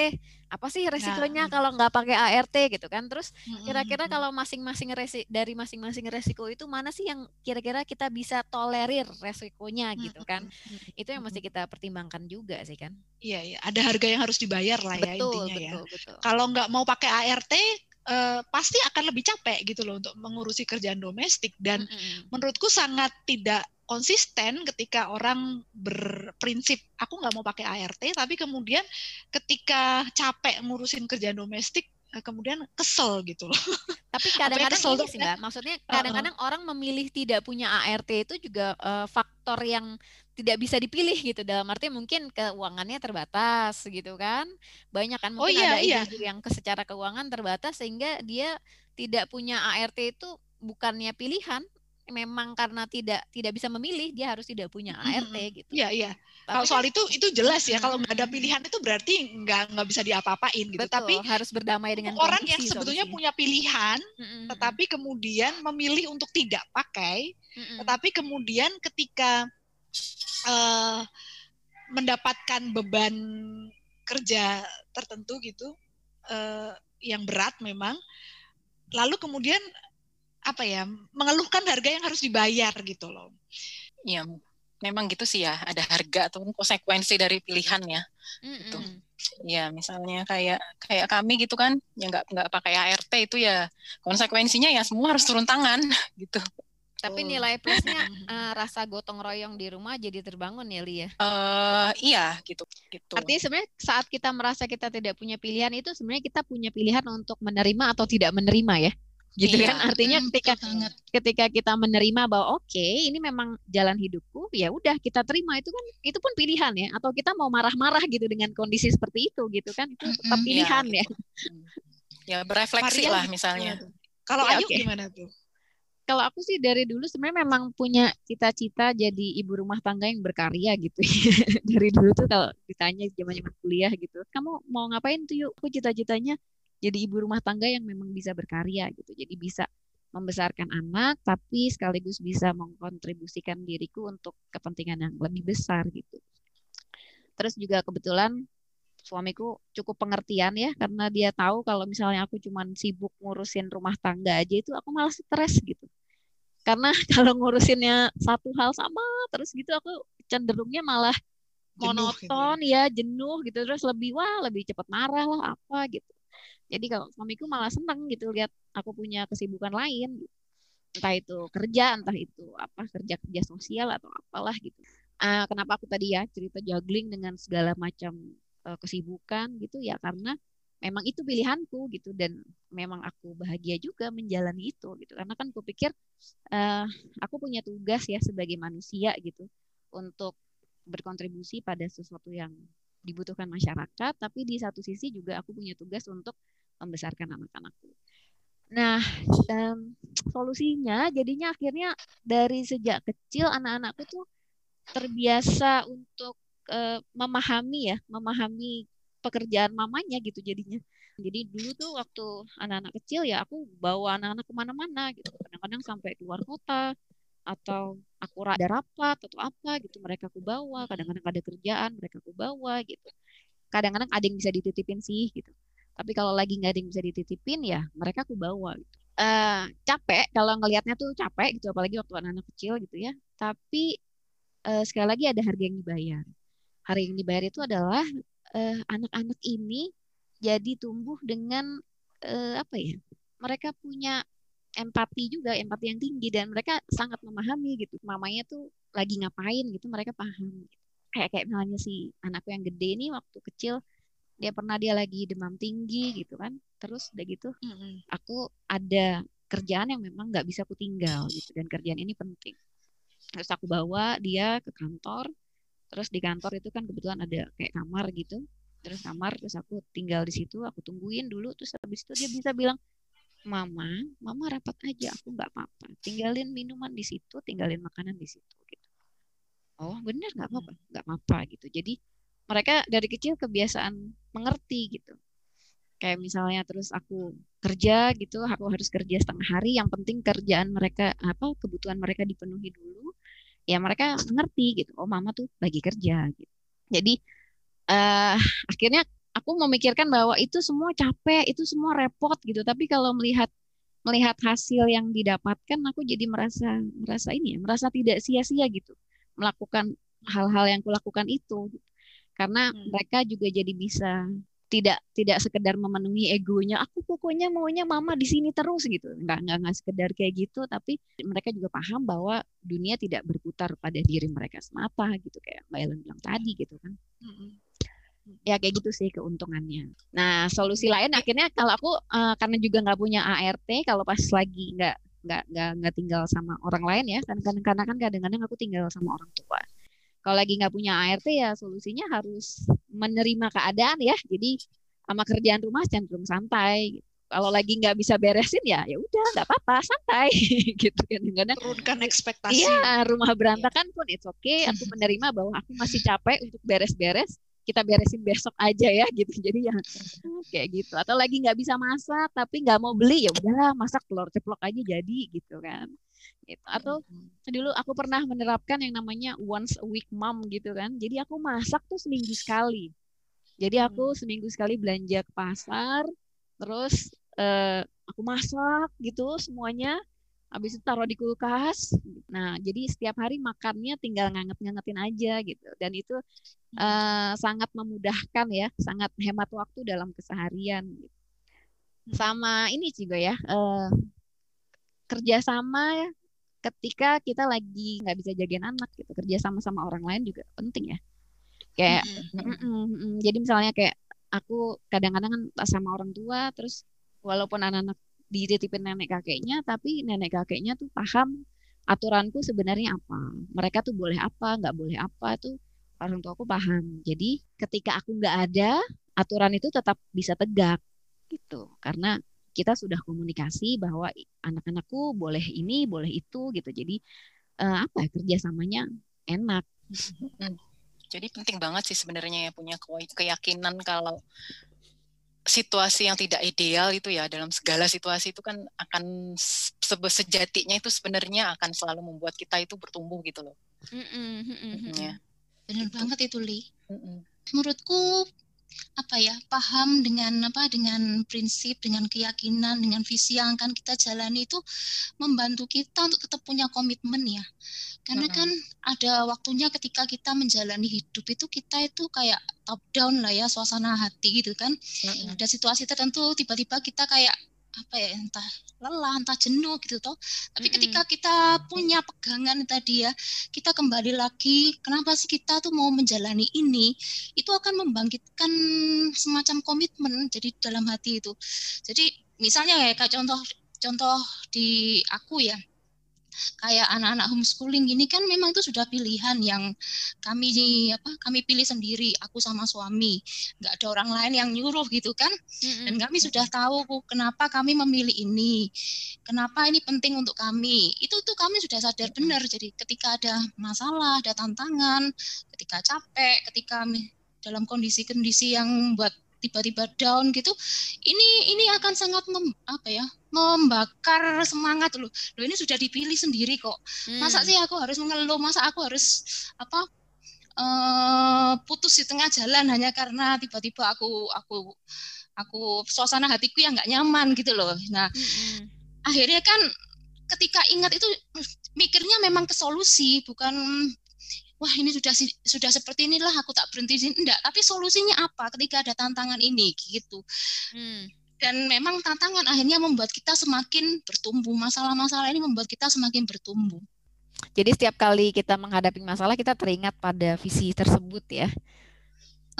Apa sih resikonya nah. kalau nggak pakai ART gitu kan? Terus kira-kira kalau masing-masing resi dari masing-masing resiko itu mana sih yang kira-kira kita bisa tolerir resikonya gitu kan? Itu yang mesti kita pertimbangkan juga sih kan? Iya, iya. ada harga yang harus dibayar lah ya betul, intinya betul, ya. Betul, betul. Kalau nggak mau pakai ART, Uh, pasti akan lebih capek gitu loh untuk mengurusi kerjaan domestik dan mm -hmm. menurutku sangat tidak konsisten ketika orang berprinsip aku nggak mau pakai ART tapi kemudian ketika capek ngurusin kerjaan domestik kemudian kesel gitu loh. Tapi kadang-kadang ini sih mbak, maksudnya kadang-kadang uh, orang memilih tidak punya ART itu juga uh, faktor yang tidak bisa dipilih gitu dalam arti mungkin keuangannya terbatas gitu kan banyak kan oh mungkin oh, iya, ada iya. yang secara keuangan terbatas sehingga dia tidak punya ART itu bukannya pilihan memang karena tidak tidak bisa memilih dia harus tidak punya ART gitu. Iya iya. Kalau soal itu itu jelas ya kalau nggak ada pilihan itu berarti nggak nggak bisa diapa-apain gitu. Betul, Tapi harus berdamai dengan orang yang sebetulnya solusinya. punya pilihan, mm-hmm. tetapi kemudian memilih untuk tidak pakai, mm-hmm. tetapi kemudian ketika uh, mendapatkan beban kerja tertentu gitu uh, yang berat memang, lalu kemudian apa ya mengeluhkan harga yang harus dibayar gitu loh. Iya, memang gitu sih ya. Ada harga atau konsekuensi dari pilihan ya. Mm Gitu. Ya misalnya kayak kayak kami gitu kan, ya nggak nggak pakai ART itu ya konsekuensinya ya semua harus turun tangan gitu. Tapi nilai plusnya uh, rasa gotong royong di rumah jadi terbangun ya Lia. Uh, iya gitu gitu. Artinya sebenarnya saat kita merasa kita tidak punya pilihan itu sebenarnya kita punya pilihan untuk menerima atau tidak menerima ya gitu iya. kan artinya hmm, ketika ketika kita menerima bahwa oke okay, ini memang jalan hidupku ya udah kita terima itu kan itu pun pilihan ya atau kita mau marah-marah gitu dengan kondisi seperti itu gitu kan itu tetap iya, pilihan ya, gitu. ya ya berefleksi lah misalnya kalau ya, Ayu okay. gimana tuh kalau aku sih dari dulu sebenarnya memang punya cita-cita jadi ibu rumah tangga yang berkarya gitu. dari dulu tuh kalau ditanya zaman-zaman kuliah gitu, kamu mau ngapain tuh yuk? Aku cita-citanya jadi ibu rumah tangga yang memang bisa berkarya gitu. Jadi bisa membesarkan anak tapi sekaligus bisa mengkontribusikan diriku untuk kepentingan yang lebih besar gitu. Terus juga kebetulan suamiku cukup pengertian ya karena dia tahu kalau misalnya aku cuman sibuk ngurusin rumah tangga aja itu aku malah stres gitu karena kalau ngurusinnya satu hal sama terus gitu aku cenderungnya malah jenuh gitu ya. monoton gitu. ya jenuh gitu terus lebih wah lebih cepat marah lah apa gitu jadi kalau suamiku malah seneng gitu lihat aku punya kesibukan lain gitu. entah itu kerja entah itu apa kerja kerja sosial atau apalah gitu. Uh, kenapa aku tadi ya cerita juggling dengan segala macam uh, kesibukan gitu? Ya karena memang itu pilihanku gitu dan memang aku bahagia juga menjalani itu gitu. Karena kan aku pikir uh, aku punya tugas ya sebagai manusia gitu untuk berkontribusi pada sesuatu yang dibutuhkan masyarakat. Tapi di satu sisi juga aku punya tugas untuk membesarkan anak-anakku nah um, solusinya jadinya akhirnya dari sejak kecil anak-anakku tuh terbiasa untuk uh, memahami ya memahami pekerjaan mamanya gitu jadinya. Jadi dulu tuh waktu anak-anak kecil ya aku bawa anak-anak ke mana-mana gitu. Kadang-kadang sampai keluar kota atau aku ada rapat atau apa gitu mereka aku bawa. Kadang-kadang ada kerjaan mereka aku bawa gitu. Kadang-kadang ada yang bisa dititipin sih gitu. Tapi kalau lagi nggak ada yang bisa dititipin ya mereka aku bawa gitu. Uh, capek kalau ngelihatnya tuh capek gitu apalagi waktu anak-anak kecil gitu ya. Tapi uh, sekali lagi ada harga yang dibayar. Harga yang dibayar itu adalah uh, anak-anak ini jadi tumbuh dengan uh, apa ya? Mereka punya empati juga, empati yang tinggi dan mereka sangat memahami gitu. Mamanya tuh lagi ngapain gitu, mereka paham. Gitu. Kayak kayak misalnya si anakku yang gede ini waktu kecil dia pernah dia lagi demam tinggi gitu kan. Terus udah gitu, mm -hmm. aku ada kerjaan yang memang nggak bisa aku tinggal gitu dan kerjaan ini penting. Terus aku bawa dia ke kantor, terus di kantor itu kan kebetulan ada kayak kamar gitu terus kamar terus aku tinggal di situ aku tungguin dulu terus habis itu dia bisa bilang mama mama rapat aja aku nggak apa-apa tinggalin minuman di situ tinggalin makanan di situ gitu oh benar nggak apa-apa hmm. nggak apa-apa gitu jadi mereka dari kecil kebiasaan mengerti gitu. Kayak misalnya terus aku kerja gitu aku harus kerja setengah hari yang penting kerjaan mereka apa kebutuhan mereka dipenuhi dulu ya mereka ngerti gitu oh mama tuh lagi kerja gitu. Jadi uh, akhirnya aku memikirkan bahwa itu semua capek itu semua repot gitu. Tapi kalau melihat melihat hasil yang didapatkan aku jadi merasa merasa ini ya merasa tidak sia-sia gitu melakukan hal-hal yang kulakukan itu. gitu. Karena hmm. mereka juga jadi bisa tidak tidak sekedar memenuhi egonya aku pokoknya maunya mama di sini terus gitu. Nggak nggak nggak sekedar kayak gitu tapi mereka juga paham bahwa dunia tidak berputar pada diri mereka semata gitu. Kayak mbak Ellen bilang tadi gitu kan. Ya kayak gitu sih keuntungannya. Nah solusi lain akhirnya kalau aku uh, karena juga nggak punya ART kalau pas lagi nggak nggak nggak nggak tinggal sama orang lain ya kan karena kan kadang-kadang aku tinggal sama orang tua kalau lagi nggak punya ART ya solusinya harus menerima keadaan ya. Jadi sama kerjaan rumah cenderung santai. Kalau lagi nggak bisa beresin ya ya udah nggak apa-apa santai gitu kan kadang turunkan ekspektasi. Iya rumah berantakan pun it's okay. Aku menerima bahwa aku masih capek untuk beres-beres kita beresin besok aja ya gitu jadi ya kayak gitu atau lagi nggak bisa masak tapi nggak mau beli ya udah masak telur ceplok aja jadi gitu kan gitu atau dulu aku pernah menerapkan yang namanya once a week mom gitu kan jadi aku masak tuh seminggu sekali jadi aku hmm. seminggu sekali belanja ke pasar terus uh, aku masak gitu semuanya habis itu taruh di kulkas. Nah, jadi setiap hari makannya tinggal nganget-ngangetin aja gitu. Dan itu uh, sangat memudahkan ya, sangat hemat waktu dalam keseharian. Gitu. Sama ini juga ya, uh, kerjasama ketika kita lagi nggak bisa jagain anak gitu, kerja sama sama orang lain juga penting ya. Kayak, mm -mm, mm -mm, jadi misalnya kayak aku kadang-kadang kan sama orang tua, terus walaupun anak-anak dititipin nenek kakeknya tapi nenek kakeknya tuh paham aturanku sebenarnya apa. Mereka tuh boleh apa nggak boleh apa tuh orang tua aku paham. Jadi ketika aku nggak ada aturan itu tetap bisa tegak gitu. Karena kita sudah komunikasi bahwa anak-anakku boleh ini boleh itu gitu jadi uh, apa ya kerjasamanya enak jadi penting banget sih sebenarnya ya punya keyakinan kalau situasi yang tidak ideal itu ya dalam segala situasi itu kan akan sejatinya itu sebenarnya akan selalu membuat kita itu bertumbuh gitu loh. Mm -mm, mm -mm, ya. Benar gitu. banget itu Li. Mm -mm. Menurutku apa ya paham dengan apa dengan prinsip dengan keyakinan dengan visi yang akan kita jalani itu membantu kita untuk tetap punya komitmen ya. Karena kan ada waktunya ketika kita menjalani hidup itu kita itu kayak top down lah ya suasana hati gitu kan. Ada situasi tertentu tiba-tiba kita kayak apa ya entah lelah entah jenuh gitu toh. Tapi mm -hmm. ketika kita punya pegangan tadi ya kita kembali lagi kenapa sih kita tuh mau menjalani ini? Itu akan membangkitkan semacam komitmen jadi dalam hati itu. Jadi misalnya kayak contoh contoh di aku ya kayak anak-anak homeschooling ini kan memang itu sudah pilihan yang kami apa kami pilih sendiri aku sama suami. Nggak ada orang lain yang nyuruh gitu kan. Dan kami sudah tahu kenapa kami memilih ini. Kenapa ini penting untuk kami. Itu tuh kami sudah sadar benar. Jadi ketika ada masalah ada tantangan ketika capek ketika dalam kondisi-kondisi yang buat tiba-tiba down gitu ini ini akan sangat mem, apa ya membakar semangat loh loh ini sudah dipilih sendiri kok masa hmm. sih aku harus mengeluh masa aku harus apa uh, putus di tengah jalan hanya karena tiba-tiba aku aku aku suasana hatiku yang nggak nyaman gitu loh nah hmm. akhirnya kan ketika ingat itu mikirnya memang ke solusi bukan wah ini sudah sudah seperti inilah aku tak berhenti sini. Enggak tapi solusinya apa ketika ada tantangan ini gitu. Hmm. dan memang tantangan akhirnya membuat kita semakin bertumbuh. Masalah-masalah ini membuat kita semakin bertumbuh. Jadi setiap kali kita menghadapi masalah kita teringat pada visi tersebut ya.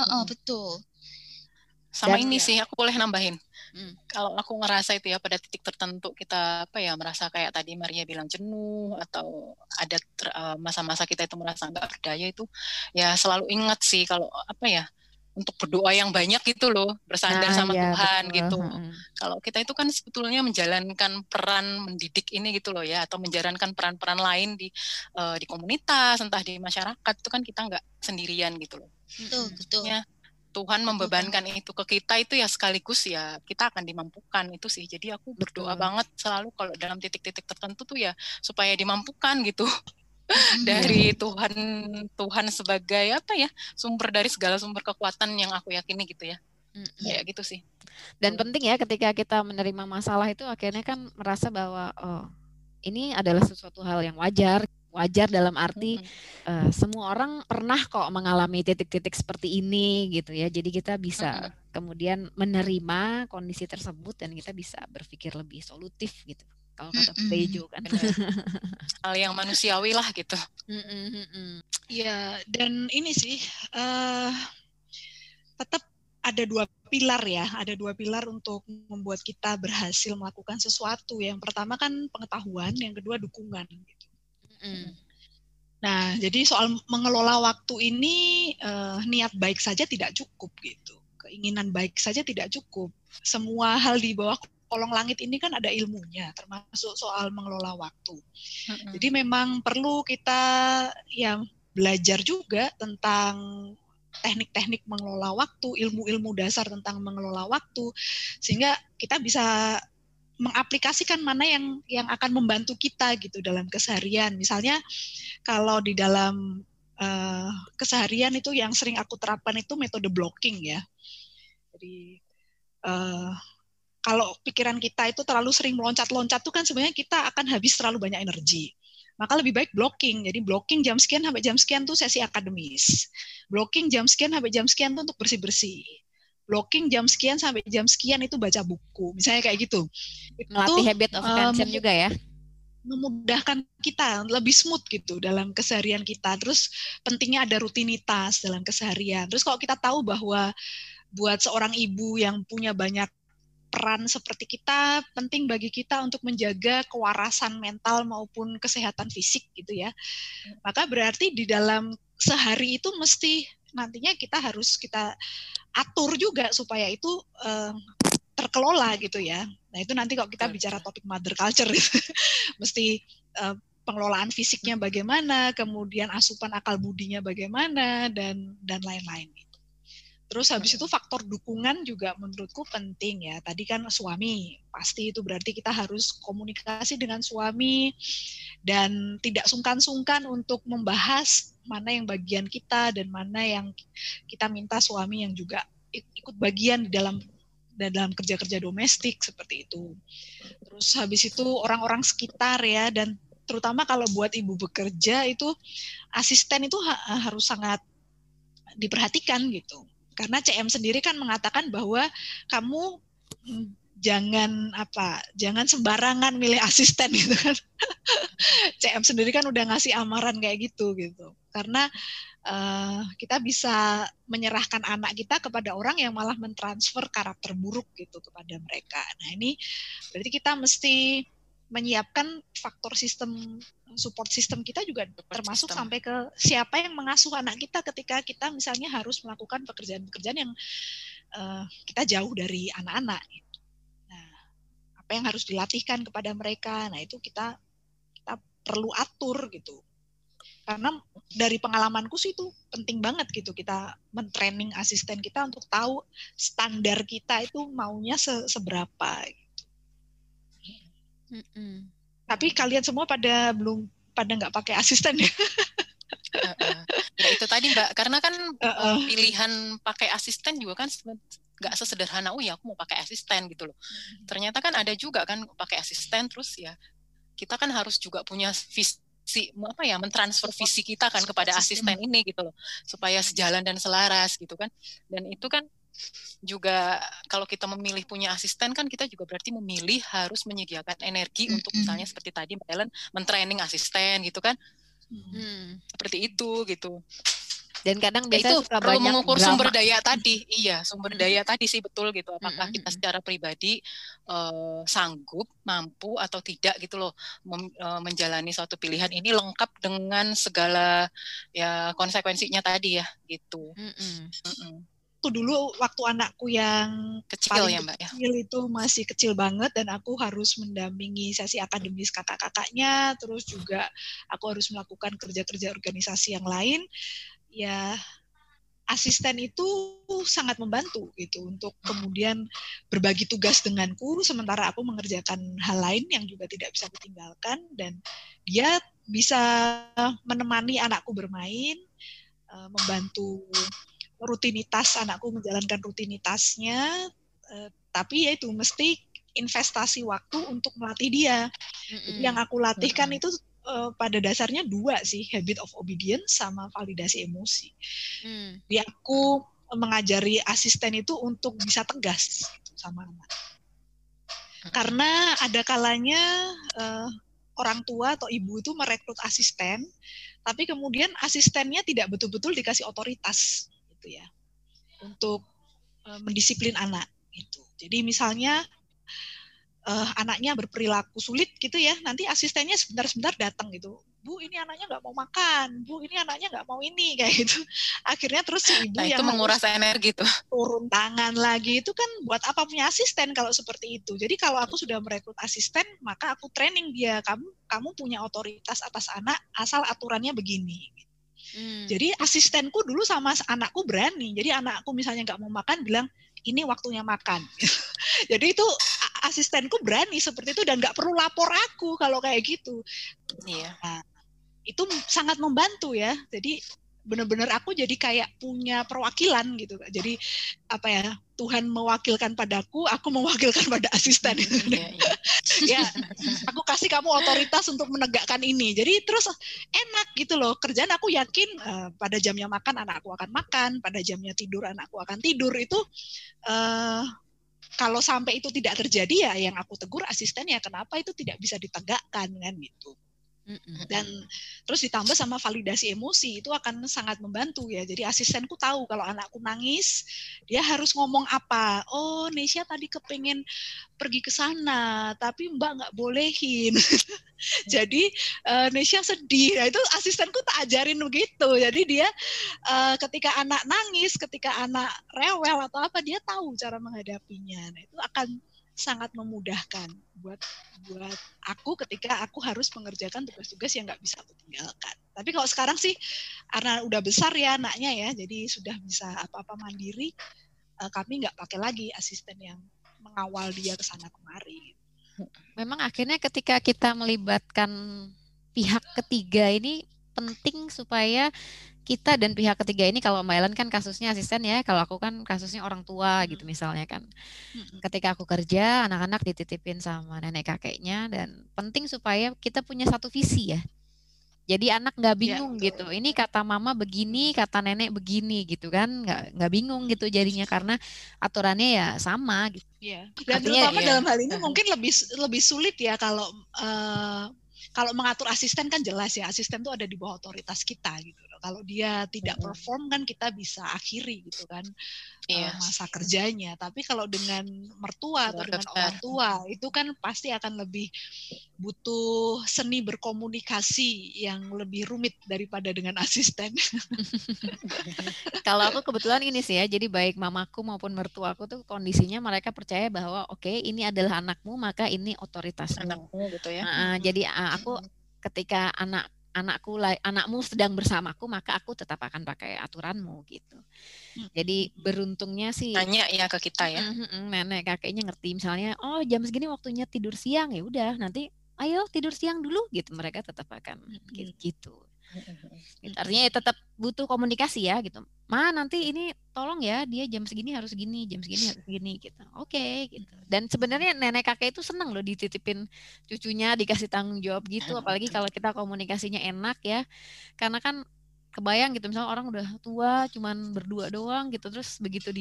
Oh, oh betul. Sama Dan, ini ya. sih aku boleh nambahin Hmm. Kalau aku ngerasa itu ya pada titik tertentu kita apa ya merasa kayak tadi Maria bilang jenuh atau ada eh, masa-masa kita itu merasa nggak berdaya itu ya selalu ingat sih kalau apa ya untuk berdoa yang banyak gitu loh bersandar nah, sama ya, Tuhan betul. gitu. Hmm. Kalau kita itu kan sebetulnya menjalankan peran mendidik ini gitu loh ya atau menjalankan peran-peran lain di uh, di komunitas entah di masyarakat itu kan kita nggak sendirian gitu loh. Betul betul. Ya, Tuhan membebankan itu ke kita itu ya sekaligus ya kita akan dimampukan itu sih. Jadi aku berdoa Betul. banget selalu kalau dalam titik-titik tertentu tuh ya supaya dimampukan gitu. dari Tuhan Tuhan sebagai apa ya sumber dari segala sumber kekuatan yang aku yakini gitu ya mm-hmm. ya gitu sih dan penting ya ketika kita menerima masalah itu akhirnya kan merasa bahwa oh ini adalah sesuatu hal yang wajar wajar dalam arti mm-hmm. uh, semua orang pernah kok mengalami titik-titik seperti ini gitu ya jadi kita bisa mm-hmm. kemudian menerima kondisi tersebut dan kita bisa berpikir lebih solutif gitu kalau kata mm-hmm. Bejo kan hal yang manusiawi lah gitu Iya dan ini sih uh, tetap ada dua pilar ya, ada dua pilar untuk membuat kita berhasil melakukan sesuatu. Yang pertama kan pengetahuan, yang kedua dukungan. Gitu. Mm. Nah, jadi soal mengelola waktu ini uh, niat baik saja tidak cukup gitu. Keinginan baik saja tidak cukup. Semua hal di bawah kolong langit ini kan ada ilmunya, termasuk soal mengelola waktu. Mm-hmm. Jadi memang perlu kita ya belajar juga tentang teknik-teknik mengelola waktu, ilmu-ilmu dasar tentang mengelola waktu, sehingga kita bisa mengaplikasikan mana yang yang akan membantu kita gitu dalam keseharian. Misalnya kalau di dalam uh, keseharian itu yang sering aku terapkan itu metode blocking ya. Jadi uh, kalau pikiran kita itu terlalu sering meloncat-loncat tuh kan sebenarnya kita akan habis terlalu banyak energi. Maka lebih baik blocking. Jadi blocking jam sekian sampai jam sekian tuh sesi akademis. Blocking jam sekian sampai jam sekian tuh untuk bersih-bersih blocking jam sekian sampai jam sekian itu baca buku. Misalnya kayak gitu. Melatih habit of attention um, juga ya. memudahkan kita lebih smooth gitu dalam keseharian kita. Terus pentingnya ada rutinitas dalam keseharian. Terus kalau kita tahu bahwa buat seorang ibu yang punya banyak peran seperti kita penting bagi kita untuk menjaga kewarasan mental maupun kesehatan fisik gitu ya. Maka berarti di dalam sehari itu mesti nantinya kita harus kita atur juga supaya itu uh, terkelola gitu ya. Nah itu nanti kalau kita bicara topik mother culture, mesti uh, pengelolaan fisiknya bagaimana, kemudian asupan akal budinya bagaimana, dan dan lain-lain. Terus habis itu faktor dukungan juga menurutku penting ya. Tadi kan suami, pasti itu berarti kita harus komunikasi dengan suami dan tidak sungkan-sungkan untuk membahas mana yang bagian kita dan mana yang kita minta suami yang juga ikut bagian di dalam dalam kerja-kerja domestik seperti itu. Terus habis itu orang-orang sekitar ya dan terutama kalau buat ibu bekerja itu asisten itu ha harus sangat diperhatikan gitu. Karena CM sendiri kan mengatakan bahwa kamu jangan apa jangan sembarangan milih asisten gitu kan. CM sendiri kan udah ngasih amaran kayak gitu gitu. Karena uh, kita bisa menyerahkan anak kita kepada orang yang malah mentransfer karakter buruk gitu kepada mereka. Nah ini berarti kita mesti menyiapkan faktor sistem support sistem kita juga termasuk sampai ke siapa yang mengasuh anak kita ketika kita misalnya harus melakukan pekerjaan-pekerjaan yang uh, kita jauh dari anak-anak apa yang harus dilatihkan kepada mereka. Nah, itu kita kita perlu atur gitu. Karena dari pengalamanku sih itu penting banget gitu kita mentraining asisten kita untuk tahu standar kita itu maunya se seberapa gitu. Mm -mm. Tapi kalian semua pada belum pada nggak pakai asisten ya? uh, uh. Ya itu tadi mbak, karena kan uh, uh. pilihan pakai asisten juga kan nggak sesederhana oh ya aku mau pakai asisten gitu loh hmm. ternyata kan ada juga kan pakai asisten terus ya kita kan harus juga punya visi apa ya mentransfer visi kita kan kepada asisten ini gitu loh supaya sejalan dan selaras gitu kan dan itu kan juga kalau kita memilih punya asisten kan kita juga berarti memilih harus menyediakan energi -hmm. untuk misalnya seperti tadi Mbak Ellen mentraining asisten gitu kan hmm. seperti itu gitu dan kadang ya biasanya itu suka perlu mengukur drama. sumber daya tadi iya sumber daya tadi sih betul gitu apakah mm -hmm. kita secara pribadi uh, sanggup mampu atau tidak gitu loh mem, uh, menjalani suatu pilihan ini lengkap dengan segala ya konsekuensinya tadi ya gitu mm -hmm. Mm -hmm waktu dulu waktu anakku yang kecil paling ya mbak ya? kecil itu masih kecil banget dan aku harus mendampingi sesi akademis kakak-kakaknya terus juga aku harus melakukan kerja-kerja organisasi yang lain. Ya asisten itu sangat membantu gitu untuk kemudian berbagi tugas denganku sementara aku mengerjakan hal lain yang juga tidak bisa ditinggalkan dan dia bisa menemani anakku bermain eh, membantu rutinitas anakku menjalankan rutinitasnya eh, tapi ya itu mesti investasi waktu untuk melatih dia. Jadi yang aku latihkan itu uh, pada dasarnya dua sih habit of obedience sama validasi emosi. Jadi aku mengajari asisten itu untuk bisa tegas sama anak. Karena ada kalanya uh, orang tua atau ibu itu merekrut asisten, tapi kemudian asistennya tidak betul-betul dikasih otoritas gitu ya untuk uh, mendisiplin anak gitu. Jadi misalnya uh, anaknya berperilaku sulit gitu ya, nanti asistennya sebentar-sebentar datang gitu. Bu, ini anaknya nggak mau makan. Bu, ini anaknya nggak mau ini kayak gitu. Akhirnya terus si ibu nah, yang itu menguras energi tuh. Turun tangan lagi itu kan buat apa punya asisten kalau seperti itu. Jadi kalau aku sudah merekrut asisten, maka aku training dia. Kamu kamu punya otoritas atas anak asal aturannya begini. Hmm. Jadi asistenku dulu sama anakku berani. Jadi anakku misalnya nggak mau makan bilang ini waktunya makan. Jadi itu asistenku berani seperti itu dan nggak perlu lapor aku kalau kayak gitu. Iya. Nah, itu sangat membantu ya. Jadi benar-benar aku jadi kayak punya perwakilan gitu jadi apa ya Tuhan mewakilkan padaku aku mewakilkan pada asisten. Ya, ya aku kasih kamu otoritas untuk menegakkan ini. Jadi terus enak gitu loh kerjaan aku yakin uh, pada jamnya makan anakku akan makan pada jamnya tidur anakku akan tidur. Itu uh, kalau sampai itu tidak terjadi ya yang aku tegur asisten ya kenapa itu tidak bisa ditegakkan kan gitu. Dan terus ditambah sama validasi emosi itu akan sangat membantu ya. Jadi asistenku tahu kalau anakku nangis, dia harus ngomong apa. Oh, Nesya tadi kepengen pergi ke sana, tapi Mbak nggak bolehin. Jadi uh, Nesya sedih. Nah, itu asistenku tak ajarin begitu. Jadi dia uh, ketika anak nangis, ketika anak rewel atau apa, dia tahu cara menghadapinya. Nah, itu akan sangat memudahkan buat buat aku ketika aku harus mengerjakan tugas-tugas yang nggak bisa aku tinggalkan. Tapi kalau sekarang sih karena udah besar ya anaknya ya, jadi sudah bisa apa-apa mandiri. Eh, kami nggak pakai lagi asisten yang mengawal dia ke sana kemari. Memang akhirnya ketika kita melibatkan pihak ketiga ini penting supaya kita dan pihak ketiga ini kalau Mbak Ellen kan kasusnya asisten ya, kalau aku kan kasusnya orang tua gitu misalnya kan. Ketika aku kerja, anak-anak dititipin sama nenek kakeknya dan penting supaya kita punya satu visi ya. Jadi anak nggak iya, bingung ya, gitu. Ini kata mama begini, kata nenek begini gitu kan, nggak nggak bingung gitu jadinya karena aturannya ya sama gitu. Iya. Dan Artinya, terutama ya. dalam hal ini mungkin lebih lebih sulit ya kalau uh, kalau mengatur asisten kan jelas ya asisten tuh ada di bawah otoritas kita gitu kalau dia tidak perform kan kita bisa akhiri gitu kan yes. Iya. uh, masa kerjanya. Tapi kalau dengan mertua atau dengan orang tua itu kan pasti akan lebih butuh seni berkomunikasi yang lebih rumit daripada dengan asisten. Kalau aku kebetulan ini sih ya jadi baik mamaku maupun mertuaku tuh kondisinya mereka percaya bahwa oke okay, ini adalah anakmu maka ini otoritasmu. Anakmu gitu ya. Uh, jadi uh, aku ketika anak anakku anakmu sedang bersamaku maka aku tetap akan pakai aturanmu gitu. Jadi beruntungnya sih tanya ya ke kita ya. nenek kakeknya ngerti misalnya oh jam segini waktunya tidur siang ya udah nanti ayo tidur siang dulu gitu mereka tetap akan gitu. Gitu. Artinya ya tetap butuh komunikasi ya gitu. Ma nanti ini tolong ya dia jam segini harus gini, jam segini harus gini gitu. Oke okay, gitu. Dan sebenarnya nenek kakek itu senang loh dititipin cucunya dikasih tanggung jawab gitu. Apalagi kalau kita komunikasinya enak ya. Karena kan kebayang gitu misalnya orang udah tua cuman berdua doang gitu terus begitu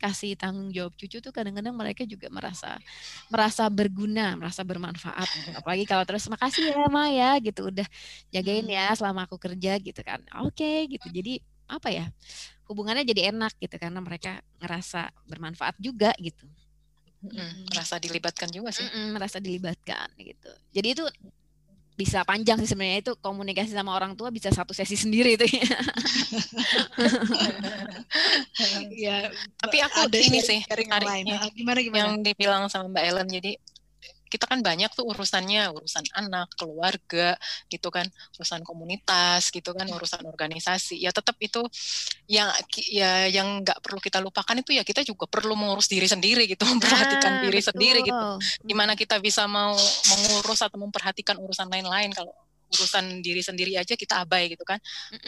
dikasih tanggung jawab cucu tuh kadang-kadang mereka juga merasa merasa berguna merasa bermanfaat apalagi kalau terus makasih ya Ma ya gitu udah jagain ya hmm. selama aku kerja gitu kan oke okay, gitu jadi apa ya hubungannya jadi enak gitu karena mereka ngerasa bermanfaat juga gitu Hmm, merasa dilibatkan juga sih. Mm-mm, merasa dilibatkan gitu. Jadi itu bisa panjang sih sebenarnya. Itu komunikasi sama orang tua bisa satu sesi sendiri itu. Ya tapi aku ada ini sih gimana gimana? Yang dibilang sama Mbak Ellen. Jadi kita kan banyak tuh urusannya urusan anak keluarga gitu kan urusan komunitas gitu kan urusan organisasi. Ya tetap itu yang ya yang nggak perlu kita lupakan itu ya kita juga perlu mengurus diri sendiri gitu memperhatikan ah, diri betul. sendiri gitu gimana kita bisa mau mengurus atau memperhatikan urusan lain-lain. Kalau urusan diri sendiri aja kita abai gitu kan.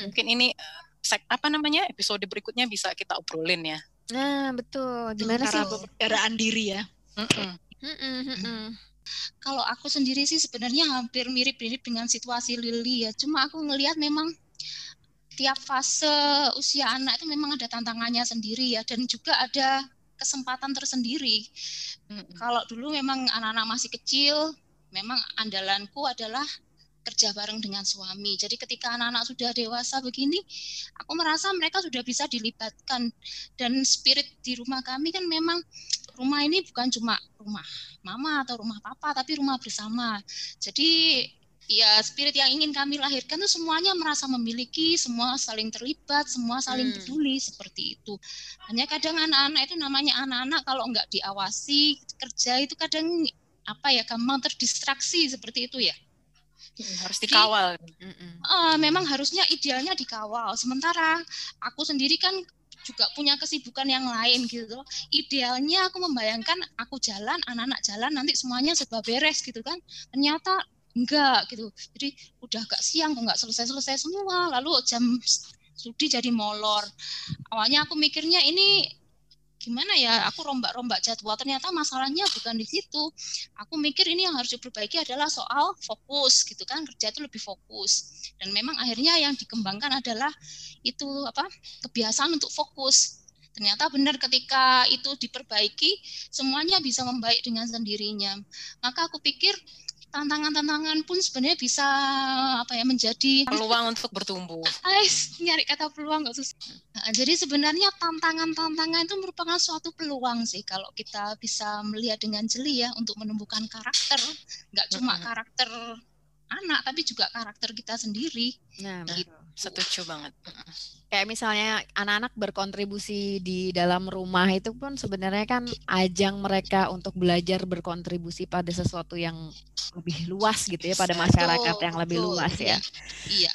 Mungkin ini sek apa namanya episode berikutnya bisa kita obrolin ya. Nah betul. Gimana Cara sih? pemeliharaan diri ya. Mm -mm. Mm -mm. Kalau aku sendiri sih sebenarnya hampir mirip-mirip dengan situasi Lili ya. Cuma aku ngelihat memang tiap fase usia anak itu memang ada tantangannya sendiri ya dan juga ada kesempatan tersendiri. Hmm. Kalau dulu memang anak-anak masih kecil, memang andalanku adalah kerja bareng dengan suami. Jadi ketika anak-anak sudah dewasa begini, aku merasa mereka sudah bisa dilibatkan dan spirit di rumah kami kan memang rumah ini bukan cuma rumah mama atau rumah papa tapi rumah bersama. Jadi ya spirit yang ingin kami lahirkan itu semuanya merasa memiliki, semua saling terlibat, semua saling hmm. peduli seperti itu. Hanya kadang anak-anak itu namanya anak-anak kalau nggak diawasi kerja itu kadang apa ya gampang terdistraksi seperti itu ya. Harus dikawal. Jadi, uh, memang harusnya idealnya dikawal. Sementara aku sendiri kan juga punya kesibukan yang lain gitu Idealnya aku membayangkan aku jalan, anak-anak jalan nanti semuanya serba beres gitu kan. Ternyata enggak gitu. Jadi udah agak siang kok enggak selesai-selesai semua. Lalu jam studi jadi molor. Awalnya aku mikirnya ini gimana ya aku rombak-rombak jadwal. Ternyata masalahnya bukan di situ. Aku mikir ini yang harus diperbaiki adalah soal fokus gitu kan. Kerja itu lebih fokus. Dan memang akhirnya yang dikembangkan adalah itu apa kebiasaan untuk fokus. Ternyata benar ketika itu diperbaiki semuanya bisa membaik dengan sendirinya. Maka aku pikir tantangan-tantangan pun sebenarnya bisa apa ya menjadi peluang untuk bertumbuh. Ais, nyari kata peluang nggak susah. Nah, jadi sebenarnya tantangan-tantangan itu merupakan suatu peluang sih kalau kita bisa melihat dengan jeli ya untuk menumbuhkan karakter, nggak cuma karakter anak tapi juga karakter kita sendiri. Nah, gitu. Setuju banget. Kayak misalnya anak-anak berkontribusi di dalam rumah itu pun sebenarnya kan ajang mereka untuk belajar berkontribusi pada sesuatu yang lebih luas gitu ya pada masyarakat yang lebih luas ya. Iya.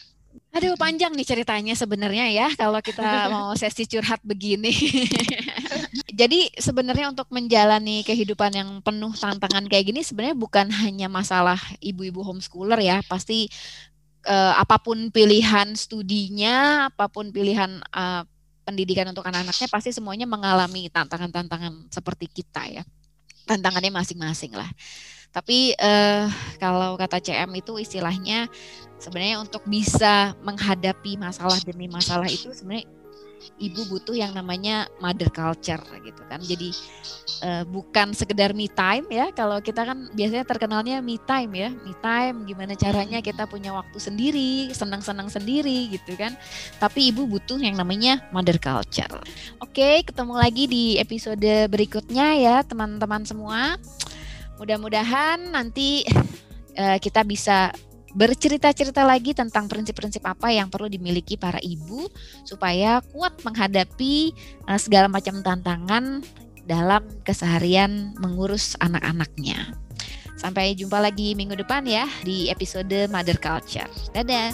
Aduh panjang nih ceritanya sebenarnya ya kalau kita mau sesi curhat begini. Jadi sebenarnya untuk menjalani kehidupan yang penuh tantangan kayak gini sebenarnya bukan hanya masalah ibu-ibu homeschooler ya, pasti uh, apa pun pilihan studinya, apa pun pilihan uh, pendidikan untuk anak-anaknya pasti semuanya mengalami tantangan-tantangan seperti kita ya. Tantangannya masing-masing lah. Tapi uh, kalau kata CM itu istilahnya sebenarnya untuk bisa menghadapi masalah demi masalah itu sebenarnya ibu butuh yang namanya mother culture gitu kan. Jadi uh, bukan sekedar me time ya. Kalau kita kan biasanya terkenalnya me time ya. Me time gimana caranya kita punya waktu sendiri, senang-senang sendiri gitu kan. Tapi ibu butuh yang namanya mother culture. Oke, ketemu lagi di episode berikutnya ya teman-teman semua. Mudah-mudahan nanti uh, kita bisa bercerita-cerita lagi tentang prinsip-prinsip apa yang perlu dimiliki para ibu supaya kuat menghadapi uh, segala macam tantangan dalam keseharian mengurus anak-anaknya. Sampai jumpa lagi minggu depan ya di episode Mother Culture. Dadah.